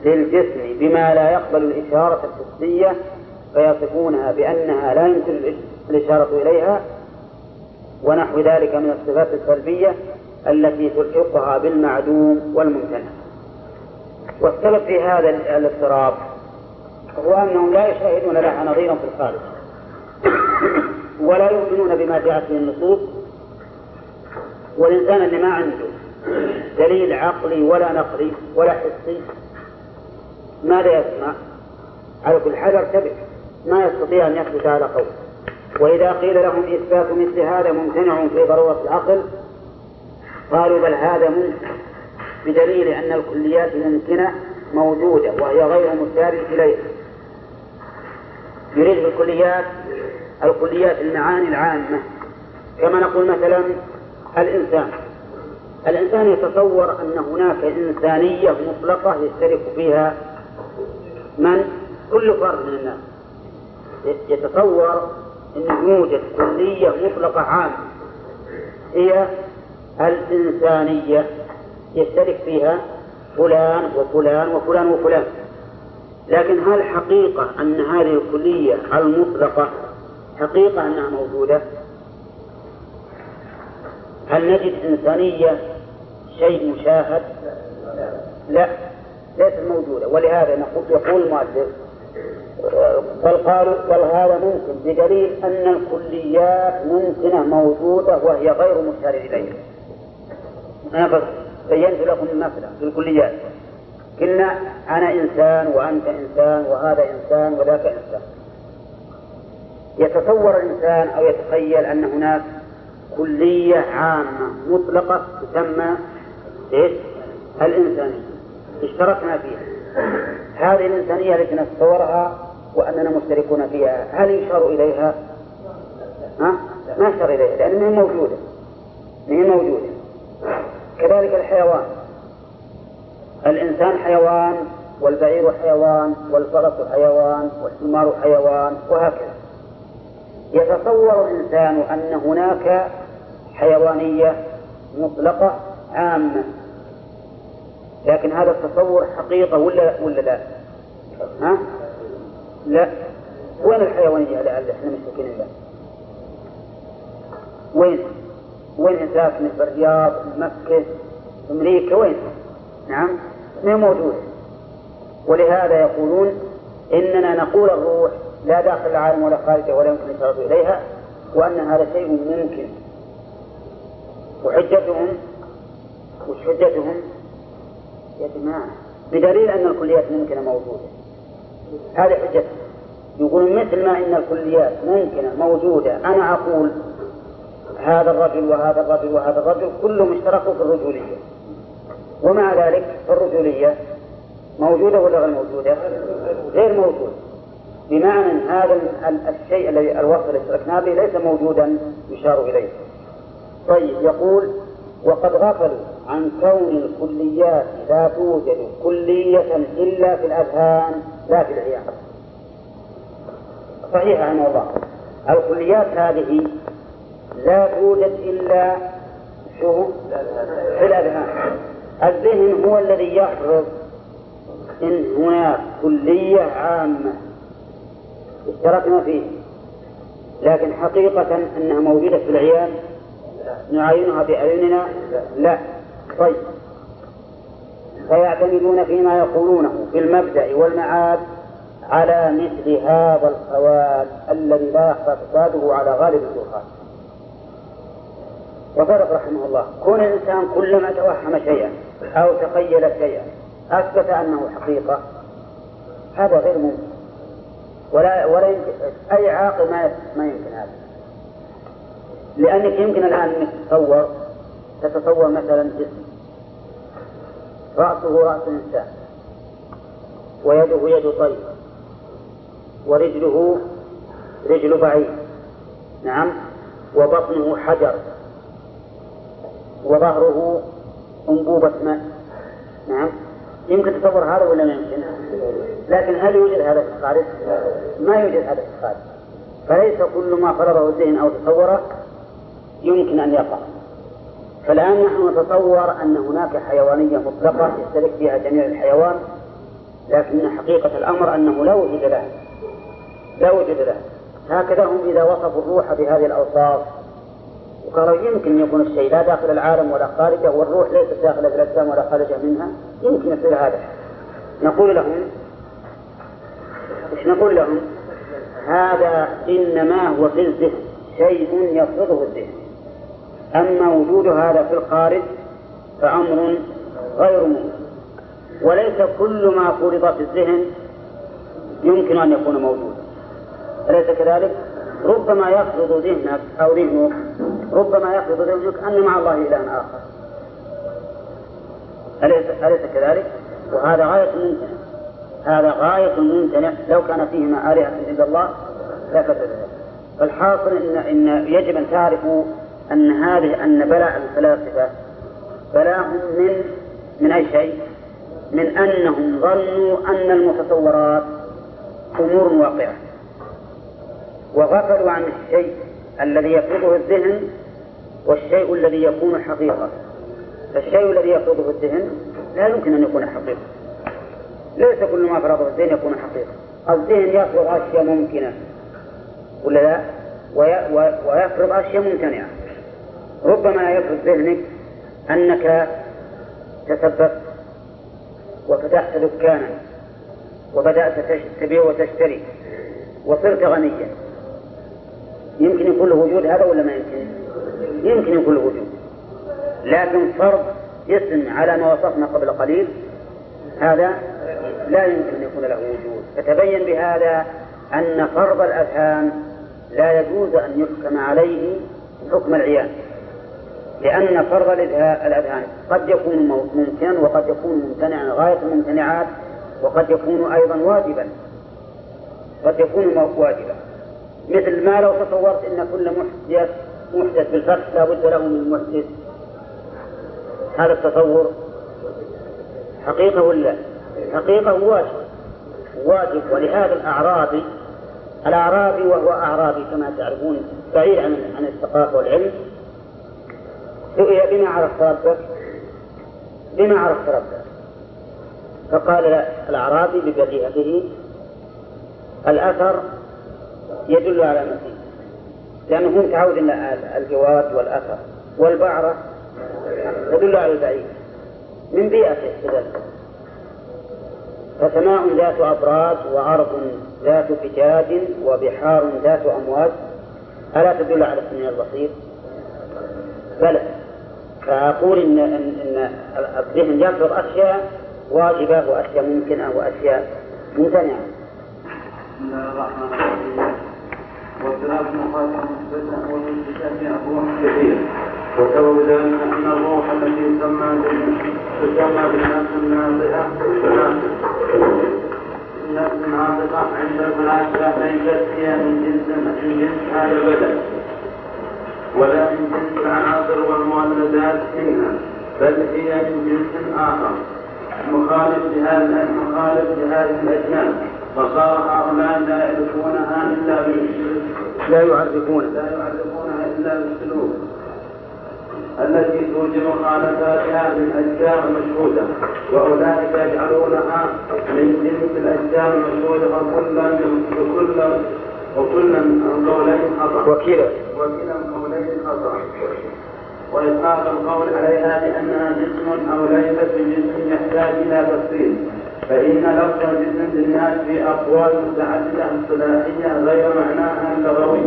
للجسم بما لا يقبل الإشارة الحسية فيصفونها بأنها لا يمكن الإشارة إليها ونحو ذلك من الصفات السلبية التي تلحقها بالمعدوم والممتنع. والسبب في هذا الاضطراب هو أنهم لا يشاهدون لها نظيرا في الخارج. ولا يؤمنون بما جاءت به النصوص. والإنسان اللي ما عنده دليل عقلي ولا نقلي ولا حسي. ماذا يسمع؟ على كل حال ارتبك ما يستطيع أن يثبت على قول وإذا قيل لهم إثبات مثل هذا ممتنع في ضرورة العقل قالوا بل هذا ممكن بدليل أن الكليات الممكنة موجودة وهي غير مسار إليها. يريد بالكليات الكليات المعاني العامة. كما نقول مثلا الإنسان. الإنسان يتصور أن هناك إنسانية مطلقة يشترك فيها من؟ كل فرد من الناس. يتصور أن يوجد كلية مطلقة عامة. هي الإنسانية. يشترك فيها فلان وفلان وفلان وفلان. لكن هل حقيقة أن هذه الكلية المطلقة حقيقة أنها موجودة؟ هل نجد إنسانية شيء مشاهد؟ لا ليست موجودة ولهذا نقول يقول المؤلف بل قالوا بل هذا ممكن بدليل أن الكليات ممكنة موجودة وهي غير مشار إليها. أنا بينت لكم مثلا في الكليات قلنا أنا إنسان وأنت إنسان وهذا إنسان وذاك إنسان يتصور الإنسان أو يتخيل أن هناك كلية عامة مطلقة تسمى إيش؟ الإنسانية. اشتركنا فيها. هذه الإنسانية التي نتصورها وأننا مشتركون فيها هل يشار إليها؟ ها؟ ما يشار إليها لأنها موجودة. هي موجودة. كذلك الحيوان. الإنسان حيوان والبعير حيوان والفرس حيوان والحمار حيوان وهكذا. يتصور الإنسان أن هناك حيوانية مطلقة عامة. لكن هذا التصور حقيقة ولا ولا لا؟ ها؟ لا وين الحيوانية اللي إحنا مشتكين بها؟ وين؟ وين ساكنة في الرياض في مكة أمريكا وين؟ نعم ما موجودة ولهذا يقولون إننا نقول الروح لا داخل العالم ولا خارجه ولا يمكن الإشارة إليها وأن هذا شيء ممكن وحجتهم وش حجتهم؟ يا جماعة بدليل أن الكليات ممكنة موجودة. هذه حجتهم يقولون مثل ما إن الكليات ممكنة موجودة. أنا أقول هذا الرجل وهذا الرجل وهذا الرجل كلهم اشتركوا في الرجولية. ومع ذلك الرجولية موجودة ولا غير موجودة؟ غير موجودة. بمعنى أن هذا الشيء الذي الوصف الذي اشتركنا به ليس موجودا يشار إليه. طيب يقول وقد غفلوا عن كون الكليات لا توجد كلية إلا في الأذهان لا في العيان صحيح رحمه الله. الكليات هذه لا توجد إلا شو؟ في الأذهان. الذهن هو الذي يحفظ إن هناك كلية عامة. اشتركنا فيه. لكن حقيقة أنها موجودة في العيان نعاينها بأعيننا لا. طيب. فيعتمدون فيما يقولونه في المبدأ والمعاد على مثل هذا الخوال الذي لا يخفى فساده على غالب الدخان. وصدق رحمه الله كون الإنسان كلما توهم شيئا أو تخيل شيئا أثبت أنه حقيقة هذا غير ممكن. ولا ولا يمكن. أي عاقل ما ما يمكن هذا. لأنك يمكن الآن أنك تتصور تتصور مثلا جسم. رأسه رأس إنسان ويده يد طير ورجله رجل بعيد. نعم. وبطنه حجر. وظهره أنبوبة ماء. نعم. يمكن تصور هذا ولا ما يمكن؟ لكن هل يوجد هذا في الخارج؟ ما يوجد هذا في الخارج فليس كل ما فرضه الذهن أو تصوره يمكن أن يقع. فالآن نحن نتصور أن هناك حيوانية مطلقة يشترك فيها جميع الحيوان لكن حقيقة الأمر أنه لا وجود له. لا وجود له. هكذا هم إذا وصفوا الروح بهذه الأوصاف. وقالوا يمكن يكون الشيء لا داخل العالم ولا خارجه والروح ليست داخل الأجسام ولا خارجة منها. يمكن يصير هذا. نقول لهم إيش نقول لهم؟ هذا إنما هو في الذهن. شيء يفرضه الذهن. أما وجود هذا في الخارج فأمر غير ممكن. وليس كل ما فرض في الذهن يمكن أن يكون موجودا أليس كذلك؟ ربما يفرض ذهنك أو ذهنك ربما يفرض ذهنك أن مع الله إلها آخر. أليس أليس كذلك؟ وهذا غاية ممتنع. هذا غاية ممتنع. لو كان فيهما آلهة إلا الله لفسد ذلك. فالحاصل إن إن يجب أن تعرفوا أن هذه أن بلاء الفلاسفة بلاهم من من أي شيء؟ من أنهم ظنوا أن المتصورات أمور واقعة. وغفلوا عن الشيء الذي يفرضه الذهن والشيء الذي يكون حقيقة. فالشيء الذي يفرضه الذهن لا يمكن أن يكون حقيقة. ليس كل ما فرضه الذهن يكون حقيقة. الذهن يفرض أشياء ممكنة. ولا لا؟ ويفرض أشياء ممتنعة. ربما يفرض ذهنك أنك تسببت وفتحت دكانا وبدأت تبيع وتشتري وصرت غنيا. يمكن يكون له وجود هذا ولا ما يمكن؟ يمكن يكون له وجود. لكن فرض اسم على ما وصفنا قبل قليل هذا لا يمكن أن يكون له وجود. فتبين بهذا أن فرض الأذهان لا يجوز أن يحكم عليه حكم العيان. لأن فرض الأذهان قد يكون ممكنا وقد يكون ممتنعا غاية الممتنعات وقد يكون أيضا واجبا. قد يكون واجبا. مثل ما لو تصورت أن كل محدث محدث بالفتح لا بد له من محدث هذا التصور حقيقة ولا حقيقة واجب. واجب. ولهذا الأعرابي الأعرابي وهو أعرابي كما تعرفون بعيد عن عن الثقافة والعلم سئل بما عرفت ربك بما عرفت ربك فقال الأعرابي ببديهته الأثر يدل على المسيح لأنه متعود الجواد والأثر والبعرة تدل على البعيد من بيئته كذلك فسماء ذات أبراج وأرض ذات فجاج وبحار ذات أمواج ألا تدل على السميع البصير؟ بلى. فأقول إن إن, إن الذهن يفرض أشياء واجبة وأشياء ممكنة وأشياء ممتنعة. بسم الله الرحمن الرحيم. والثلاث مخاطر مثبتة والمثبتات أبوح كثير وسبب أن الروح التي تسمى تسمى بالنفس الناطقة النفس الناطقة عند الفلاسفة ليست هي من جنس من جنس هذا البدن ولا من جنس العناصر والمولدات منها بل هي من جنس آخر. مخالف لهذا مخالف لهذه الأجناس فصار هؤلاء لا يعرفونها إلا بالسلوك لا يعرفون. لا يعرفونها إلا بالسلوك. التي توجب مخالفاتها من أشياء مشهودة وأولئك يجعلونها من جنس الأشياء المشهودة وكلا وكلا وكلا قولين خطأ. وكلا. وكلا وإطلاق القول عليها بأنها جسم أو ليست بجسم يحتاج إلى تفصيل فإن لفظ الجسم للناس في أقوال متعددة اصطلاحية غير معناها اللغوي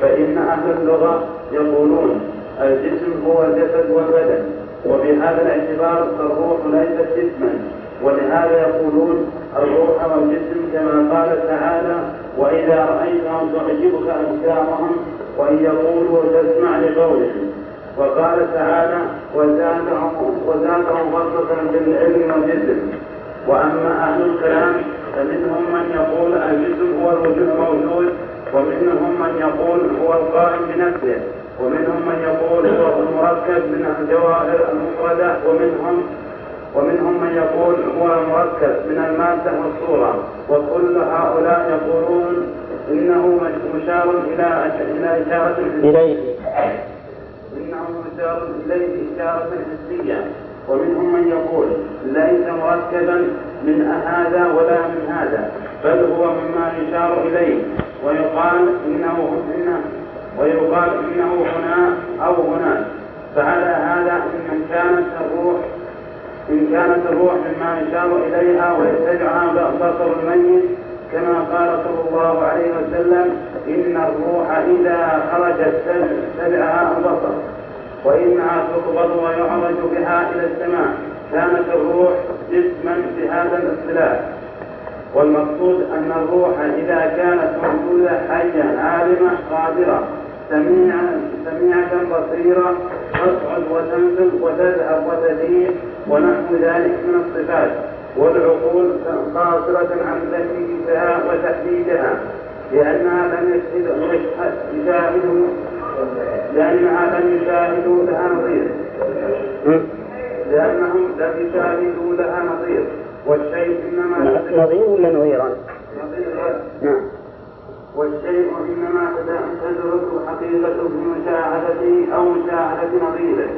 فإن أهل اللغة يقولون الجسم هو الجسد والبدن وبهذا الاعتبار الروح ليست جسما ولهذا يقولون الروح والجسم كما قال تعالى وإذا رأيتهم تعجبك أجسامهم وإن يقولوا تسمع لقولهم وقال تعالى وزادهم وزادهم بسطة بالعلم والجسم. وأما أهل الكلام فمنهم من يقول الجسم هو الوجود موجود ومنهم من يقول هو القائم بنفسه ومنهم من يقول هو المركب من الجواهر المفردة ومنهم ومنهم من يقول هو المركب من المادة والصورة وكل هؤلاء يقولون إنه مشار إلى إلى إشارة إليه. إنه مشار إليه إشارة حسية. ومنهم من يقول ليس مركبا من هذا ولا من هذا بل هو مما يشار إليه. ويقال إنه إنه ويقال إنه هنا أو هناك فعلى هذا إن كانت الروح إن كانت الروح مما يشار إليها ويتبعها بصر الميت كما قال صلى الله عليه وسلم إن الروح إذا خرجت تبعها البصر وإنها تقبض ويعرج بها إلى السماء. كانت الروح جسما بهذا الاصطلاح والمقصود أن الروح إذا كانت موجودة حية عالمة قادرة سميعة سميعة بصيرة تصعد وتنزل وتذهب وتزيد ونحو ذلك من الصفات. والعقول قاصرة عن تكليفها وتحديدها لأنها لم يشاهدوا لأنها لم يشاهدوا لها نظير. لأنهم لم يشاهدوا لها نظير والشيء إنما نظير ولا نظيرا؟ نعم. والشيء إنما تدرك حقيقته بمشاهدته أو مشاهدة نظيره.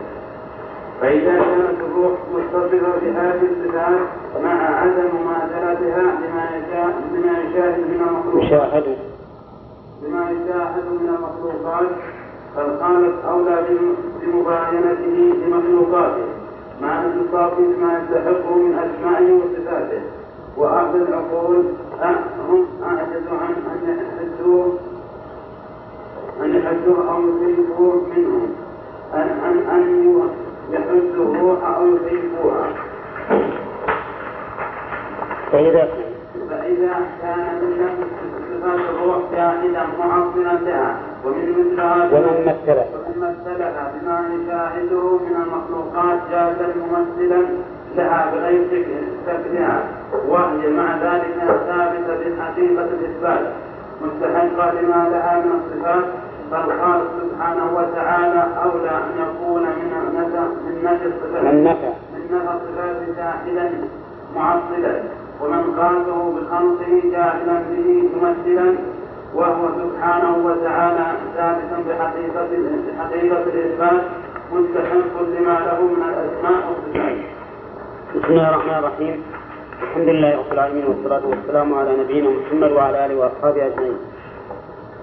فإذا كانت الروح متصفة بهذه الصفات مع عدم مماثلتها لما يشاهد بما يشاهد من المخلوقات. بما يشاهد من المخلوقات فالخالق أولى بمباينته لمخلوقاته مع اتصافه بما يستحقه من أسمائه وصفاته. وأهل العقول هم أعجز عن أن يحدوا أن يحدوا أو يكيفوا منهم. أن أن أن الروح أو يكيفوها فإذا فإذا كان من صفات الروح جاهدا معظما لها ومن مثل هذا ومن مثله ومن مثلها بما يشاهده من المخلوقات جاهدا ممثلا لها بغير شكلها وهي مع ذلك ثابتة بحقيقة الإثبات مستحقة لما لها من الصفات فالخالق سبحانه وتعالى أولى أن يكون من نفى من نفي الصفات من نفى من نفى الصفات جاهلا معطلا ومن قاله بخلقه جاهلا به ممثلا. وهو سبحانه وتعالى ثابتا بحقيقة بحقيقة الإثبات مستحق لما له من الأسماء والصفات. بسم الله الرحمن الرحيم. الحمد لله رب العالمين والصلاة والسلام على نبينا محمد وعلى آله وأصحابه أجمعين.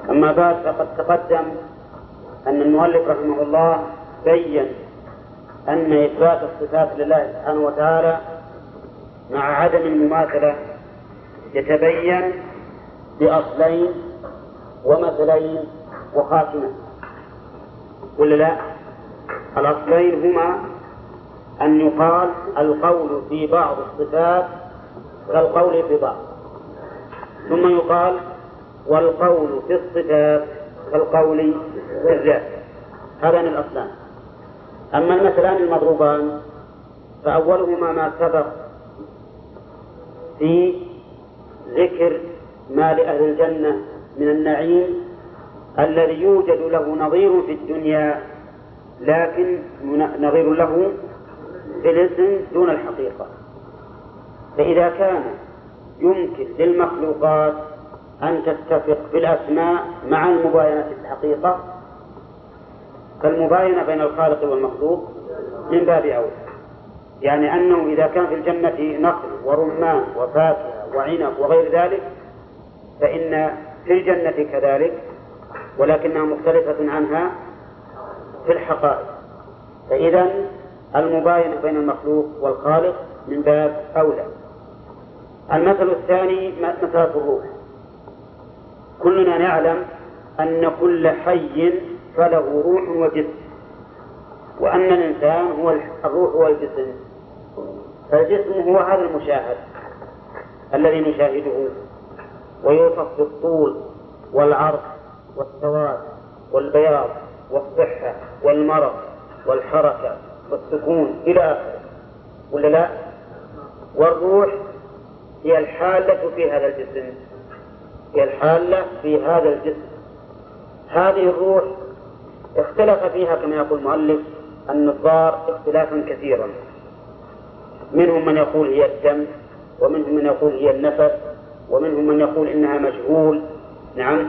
أما بعد فقد تقدم أن المؤلف رحمه الله بين أن إثبات الصفات لله سبحانه وتعالى مع عدم المماثلة يتبين بأصلين ومثلين وخاتمة ولا لا؟ الأصلين هما أن يقال القول في بعض الصفات كالقول في بعض ثم يقال والقول في الصفات كالقول في الذات هذان الأصلان. أما المثلان المضروبان فأولهما ما سبق في ذكر ما لأهل الجنة من النعيم الذي يوجد له نظير في الدنيا لكن نظير له في الاسم دون الحقيقة. فإذا كان يمكن للمخلوقات أن تتفق في الأسماء مع المباينة في الحقيقة فالمباينة بين الخالق والمخلوق من باب أولى يعني أنه إذا كان في الجنة نخل ورمان وفاكهة وعنب وغير ذلك فإن في الجنة كذلك ولكنها مختلفة عنها في الحقائق. فإذا المباينة بين المخلوق والخالق من باب أولى. المثل الثاني مثل الروح. كلنا نعلم أن كل حي فله روح وجسم وأن الإنسان هو الروح والجسم فالجسم هو هذا المشاهد الذي نشاهده ويوصف بالطول والعرض والسواد والبياض والصحة والمرض والحركة والسكون إلى آخره ولا لا؟ والروح هي الحالة في هذا الجسم هي الحالة في هذا الجسم. هذه الروح اختلف فيها كما يقول المؤلف النظار اختلافا كثيرا. منهم من يقول هي الدم ومنهم من يقول هي النفس ومنهم من يقول إنها مجهول. نعم.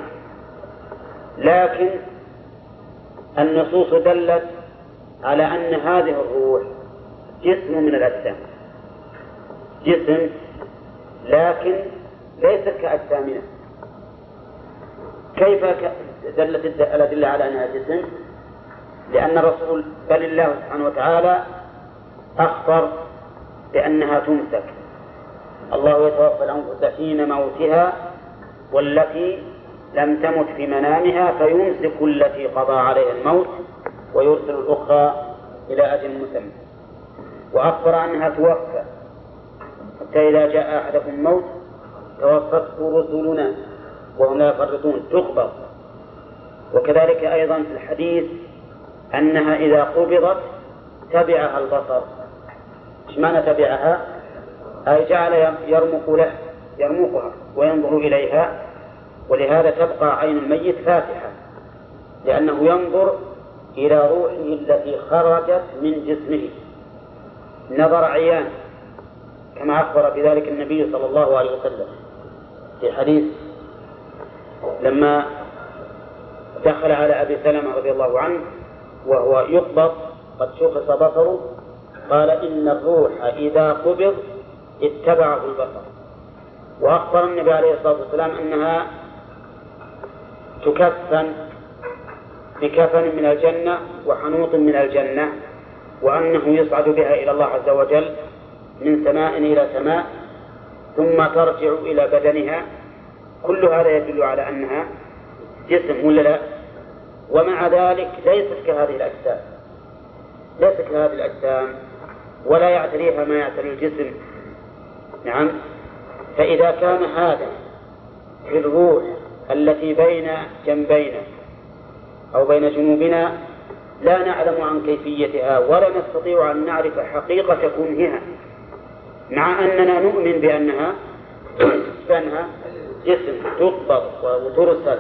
لكن النصوص دلت على أن هذه الروح جسم من الأجسام. جسم لكن ليست كأجسامنا. كيف دلت الأدلة على أنها جسم؟ لأن الرسول بل الله سبحانه وتعالى أخبر بأنها تمسك. الله يتوفى الأنفس حين موتها والتي لم تمت في منامها فيمسك التي قضى عليها الموت ويرسل الأخرى إلى أجل مسمى. وأخبر أنها توفى. حتى إذا جاء أحدكم الموت توفته رسلنا. وهم لا يفرطون تقبض وكذلك أيضا في الحديث أنها إذا قبضت تبعها البصر. إيش معنى تبعها؟ أي جعل يرمق له يرمقها وينظر إليها ولهذا تبقى عين الميت فاتحة لأنه ينظر إلى روحه التي خرجت من جسمه. نظر عيان كما أخبر بذلك النبي صلى الله عليه وسلم في حديث لما دخل على أبي سلمة رضي الله عنه وهو يقبض قد شخص بصره قال إن الروح إذا قبض اتبعه البصر. وأخبر النبي عليه الصلاة والسلام أنها تكفن بكفن من الجنة وحنوط من الجنة وأنه يصعد بها إلى الله عز وجل من سماء إلى سماء ثم ترجع إلى بدنها كل هذا يدل على أنها جسم ولا لا؟ ومع ذلك ليست كهذه الأجسام. ليست كهذه الأجسام ولا يعتريها ما يعتري الجسم. نعم. فإذا كان هذا في الروح التي بين جنبينا أو بين جنوبنا لا نعلم عن كيفيتها ولا نستطيع أن نعرف حقيقة كونها مع أننا نؤمن بأنها بأنها جسم تقبض وترسل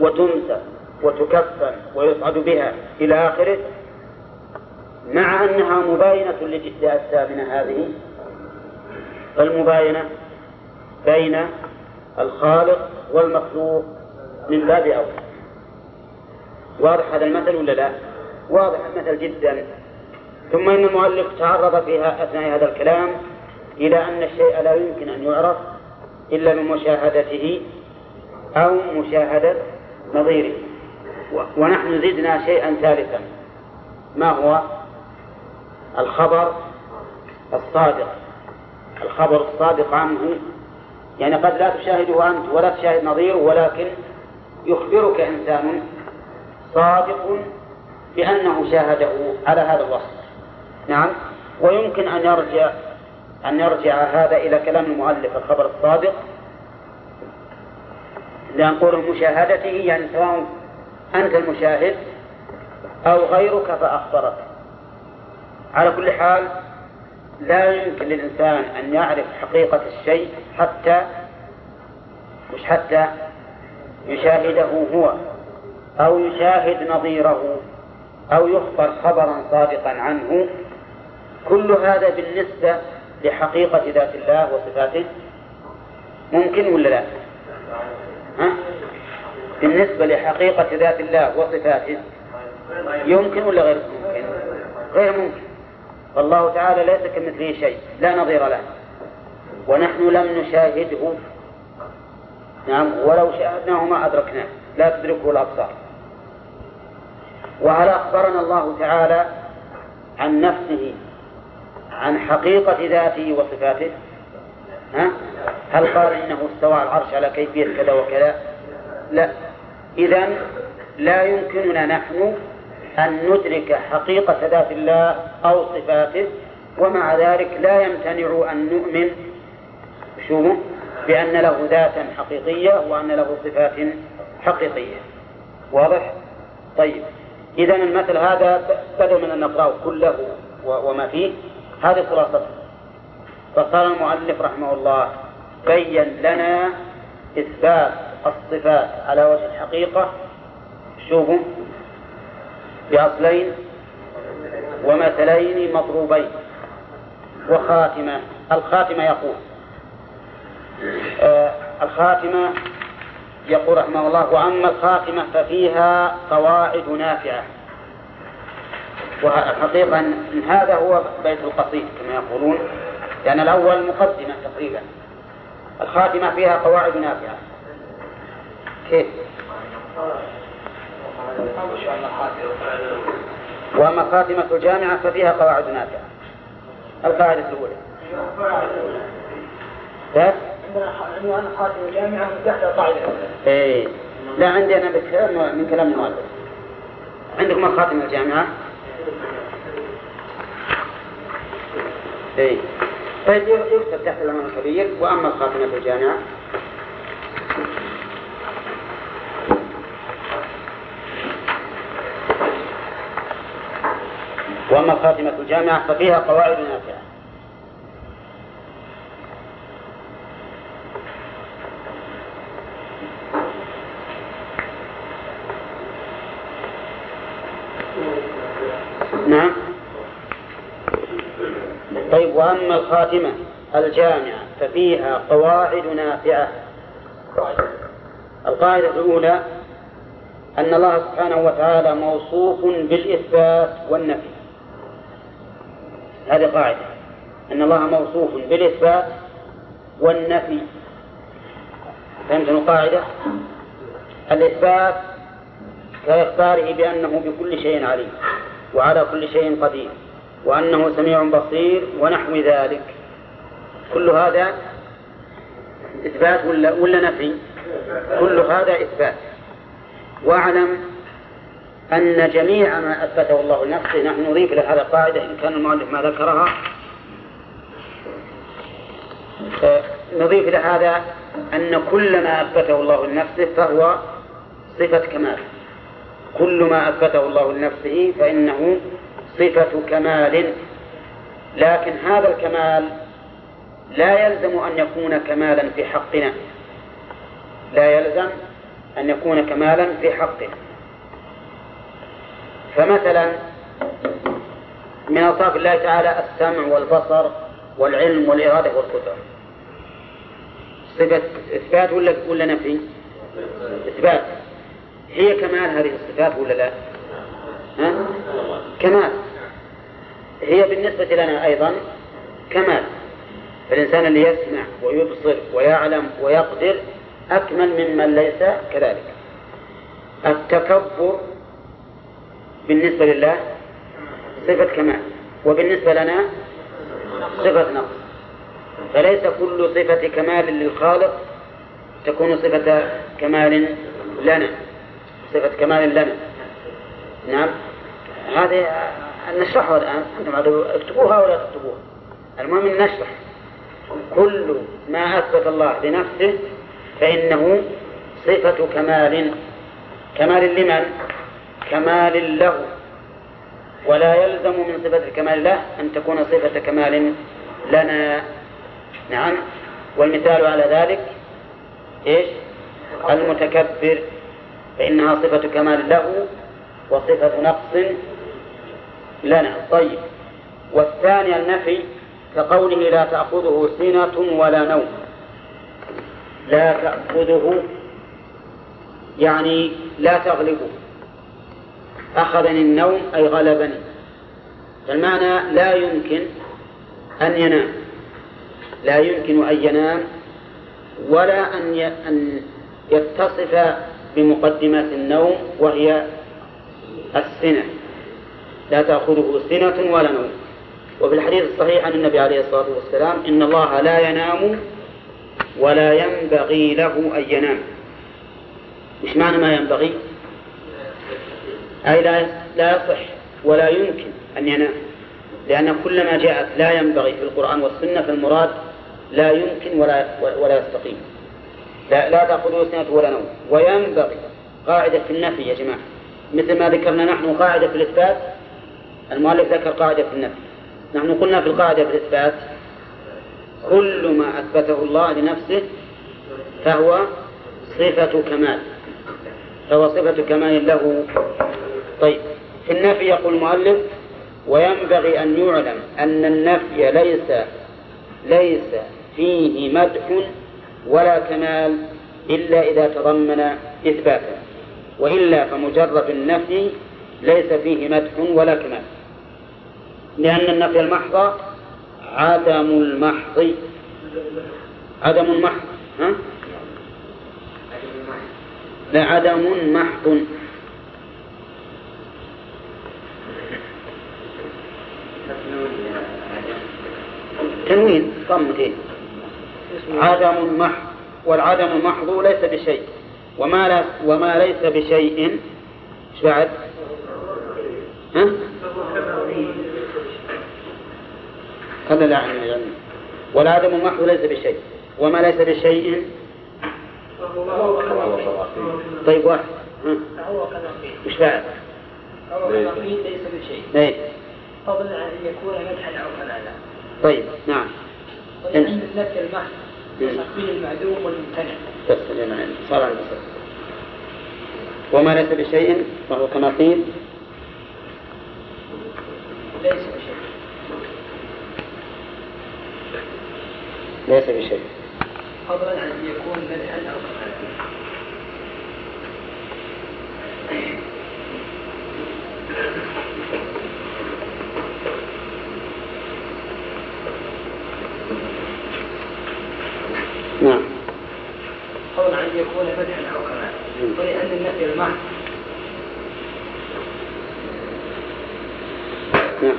وتنسى وتكفن ويصعد بها إلى آخره. مع أنها مباينة لأجسامنا هذه فالمباينة بين الخالق والمخلوق من باب أولى واضح هذا المثل ولا لا؟ واضح المثل جدا. ثم إن المؤلف تعرض فيها أثناء هذا الكلام إلى أن الشيء لا يمكن أن يعرف إلا بمشاهدته أو مشاهدة نظيره. ونحن زدنا شيئا ثالثا. ما هو؟ الخبر الصادق. الخبر الصادق عنه يعني قد لا تشاهده أنت ولا تشاهد نظيره ولكن يخبرك إنسان صادق بأنه شاهده على هذا الوصف. نعم. ويمكن أن يرجع أن يرجع هذا إلى كلام المؤلف الخبر الصادق لنقول مشاهدته يعني سواء أنت المشاهد أو غيرك فأخبرك. على كل حال لا يمكن للإنسان أن يعرف حقيقة الشيء حتى مش حتى يشاهده هو أو يشاهد نظيره أو يخبر خبرا صادقا عنه. كل هذا بالنسبة لحقيقة ذات الله وصفاته ممكن ولا لا؟ ها؟ بالنسبة لحقيقة ذات الله وصفاته يمكن ولا غير ممكن؟ غير ممكن فالله تعالى ليس كمثله شيء لا نظير له ونحن لم نشاهده نعم ولو شاهدناه ما أدركناه لا تدركه الأبصار وهل أخبرنا الله تعالى عن نفسه عن حقيقة ذاته وصفاته. ها؟ هل قال إنه استوى على العرش على كيفية كذا وكذا؟ لا. إذا لا يمكننا نحن أن ندرك حقيقة ذات الله أو صفاته ومع ذلك لا يمتنع أن نؤمن. شو بأن له ذاتا حقيقية وأن له صفات حقيقية. واضح؟ طيب. إذا المثل هذا بدل من أن نقرأه كله وما فيه. هذه خلاصته فقال المؤلف رحمه الله بين لنا إثبات الصفات على وجه الحقيقة. شوفوا. بأصلين. ومثلين مضروبين. وخاتمة. الخاتمة يقول. آه الخاتمة يقول رحمه الله وأما الخاتمة ففيها قواعد نافعة. والحقيقة أن هذا هو بيت القصيد كما يقولون لأن الأول مقدمة تقريبا. الخاتمة فيها قواعد نافعة. كيف؟ وأما خاتمة الجامعة ففيها قواعد نافعة. القاعدة الأولى. بس عنوان خاتمة الجامعة تحت قاعدة إيه. لا عندي أنا من كلام المؤلف. عندكم الخاتمة الجامعة؟ اي يكتب تحت الإمام الكبير وأما الخاتمة الجامعة وأما خاتمة الجامعة ففيها قواعد نافعة. نعم. طيب وأما الخاتمة الجامعة ففيها قواعد نافعة. القاعدة الأولى أن الله سبحانه وتعالى موصوف بالإثبات والنفي. هذه قاعدة. أن الله موصوف بالإثبات والنفي. فهمت القاعدة؟ الإثبات كإخباره بأنه بكل شيء عليم. وعلى كل شيء قدير وأنه سميع بصير ونحو ذلك. كل هذا إثبات ولا ولا نفي؟ كل هذا إثبات. واعلم أن جميع ما أثبته الله لنفسه نحن نضيف إلى هذه القاعدة إن كان المؤلف ما ذكرها. نضيف إلى هذا أن كل ما أثبته الله لنفسه فهو صفة كمال. كل ما أثبته الله لنفسه فإنه صفة كمال. لكن هذا الكمال لا يلزم أن يكون كمالا في حقنا. لا يلزم أن يكون كمالا في حقنا. فمثلا من أوصاف الله تعالى السمع والبصر والعلم والإرادة والقدرة. صفة إثبات ولا ولا نفي؟ إثبات. هي كمال هذه الصفات ولا لا؟ ها؟ كمال. هي بالنسبة لنا أيضا كمال. فالإنسان اللي يسمع ويبصر ويعلم ويقدر أكمل ممن ليس كذلك. التكبر بالنسبة لله صفة كمال وبالنسبة لنا صفة نقص. فليس كل صفة كمال للخالق تكون صفة كمال لنا. صفة كمال لنا. نعم. هذه نشرحها الآن. أنتم اكتبوها ولا تكتبوها؟ المهم أن نشرح. كل ما أثبت الله لنفسه فإنه صفة كمال. كمال لمن؟ كمال له. ولا يلزم من صفة الكمال له أن تكون صفة كمال لنا. نعم. والمثال على ذلك إيش؟ المتكبر. فإنها صفة كمال له وصفة نقص لنا. طيب. والثاني النفي كقوله لا تأخذه سنة ولا نوم. لا تأخذه يعني لا تغلبه. أخذني النوم أي غلبني. فالمعنى لا يمكن أن ينام. لا يمكن أن ينام ولا أن أن يتصف بمقدمات النوم وهي السنة. لا تأخذه سنة ولا نوم. وفي الحديث الصحيح عن النبي عليه الصلاة والسلام إن الله لا ينام ولا ينبغي له أن ينام. إيش معنى ما ينبغي؟ أي لا لا يصح ولا يمكن أن ينام. لأن كل ما جاءت لا ينبغي في القرآن والسنة فالمراد لا يمكن ولا ولا يستقيم. لا, لا تأخذه سنة ولا نوم. وينبغي قاعدة في النفي يا جماعة. مثل ما ذكرنا نحن قاعدة في الإثبات. المؤلف ذكر قاعدة في النفي. نحن قلنا في القاعدة في الإثبات كل ما أثبته الله لنفسه فهو صفة كمال. فهو صفة كمال له. طيب في النفي يقول المؤلف وينبغي أن يعلم أن النفي ليس ليس فيه مدح ولا كمال إلا إذا تضمن إثباتا وإلا فمجرد النفي ليس فيه مدح ولا كمال. لأن النفي المحض عدم المحض. عدم المحض ها؟ لا عدم محض. تنوين. ضمتين عدم محض والعدم المحض ليس بشيء. وما, لا وما ليس بشيء. إيش بعد؟ ها؟ قال لا عن العلم والعدم محض ليس بشيء. وما ليس بشيء؟ طيب واحد؟ إيش بعد؟ ليس بشيء إيه. عن أن يكون مدحا أو كمالا طيب نعم. ولان النفي المحض. المعدوم والممتنع صار عندي. وما ليس بشيء فهو كما قيل. ليس بشيء. ليس بشيء. فضلا عن أن يكون مدحا أو كمالا نعم. عن ان يكون مدحا كمالا ولان النفي المحض نعم.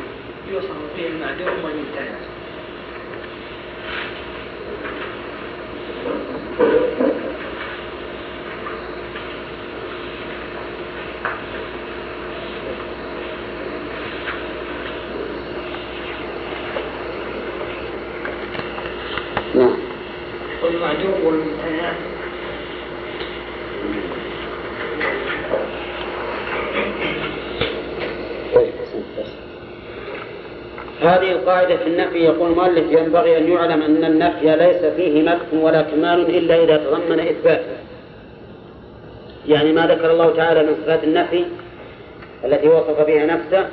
يوصف به المعدوم والممتنع نعم هذه القاعدة في النفي يقول المؤلف ينبغي أن يعلم أن النفي ليس فيه مدح ولا كمال إلا إذا تضمن إثباتا يعني ما ذكر الله تعالى من صفات النفي التي وصف بها نفسه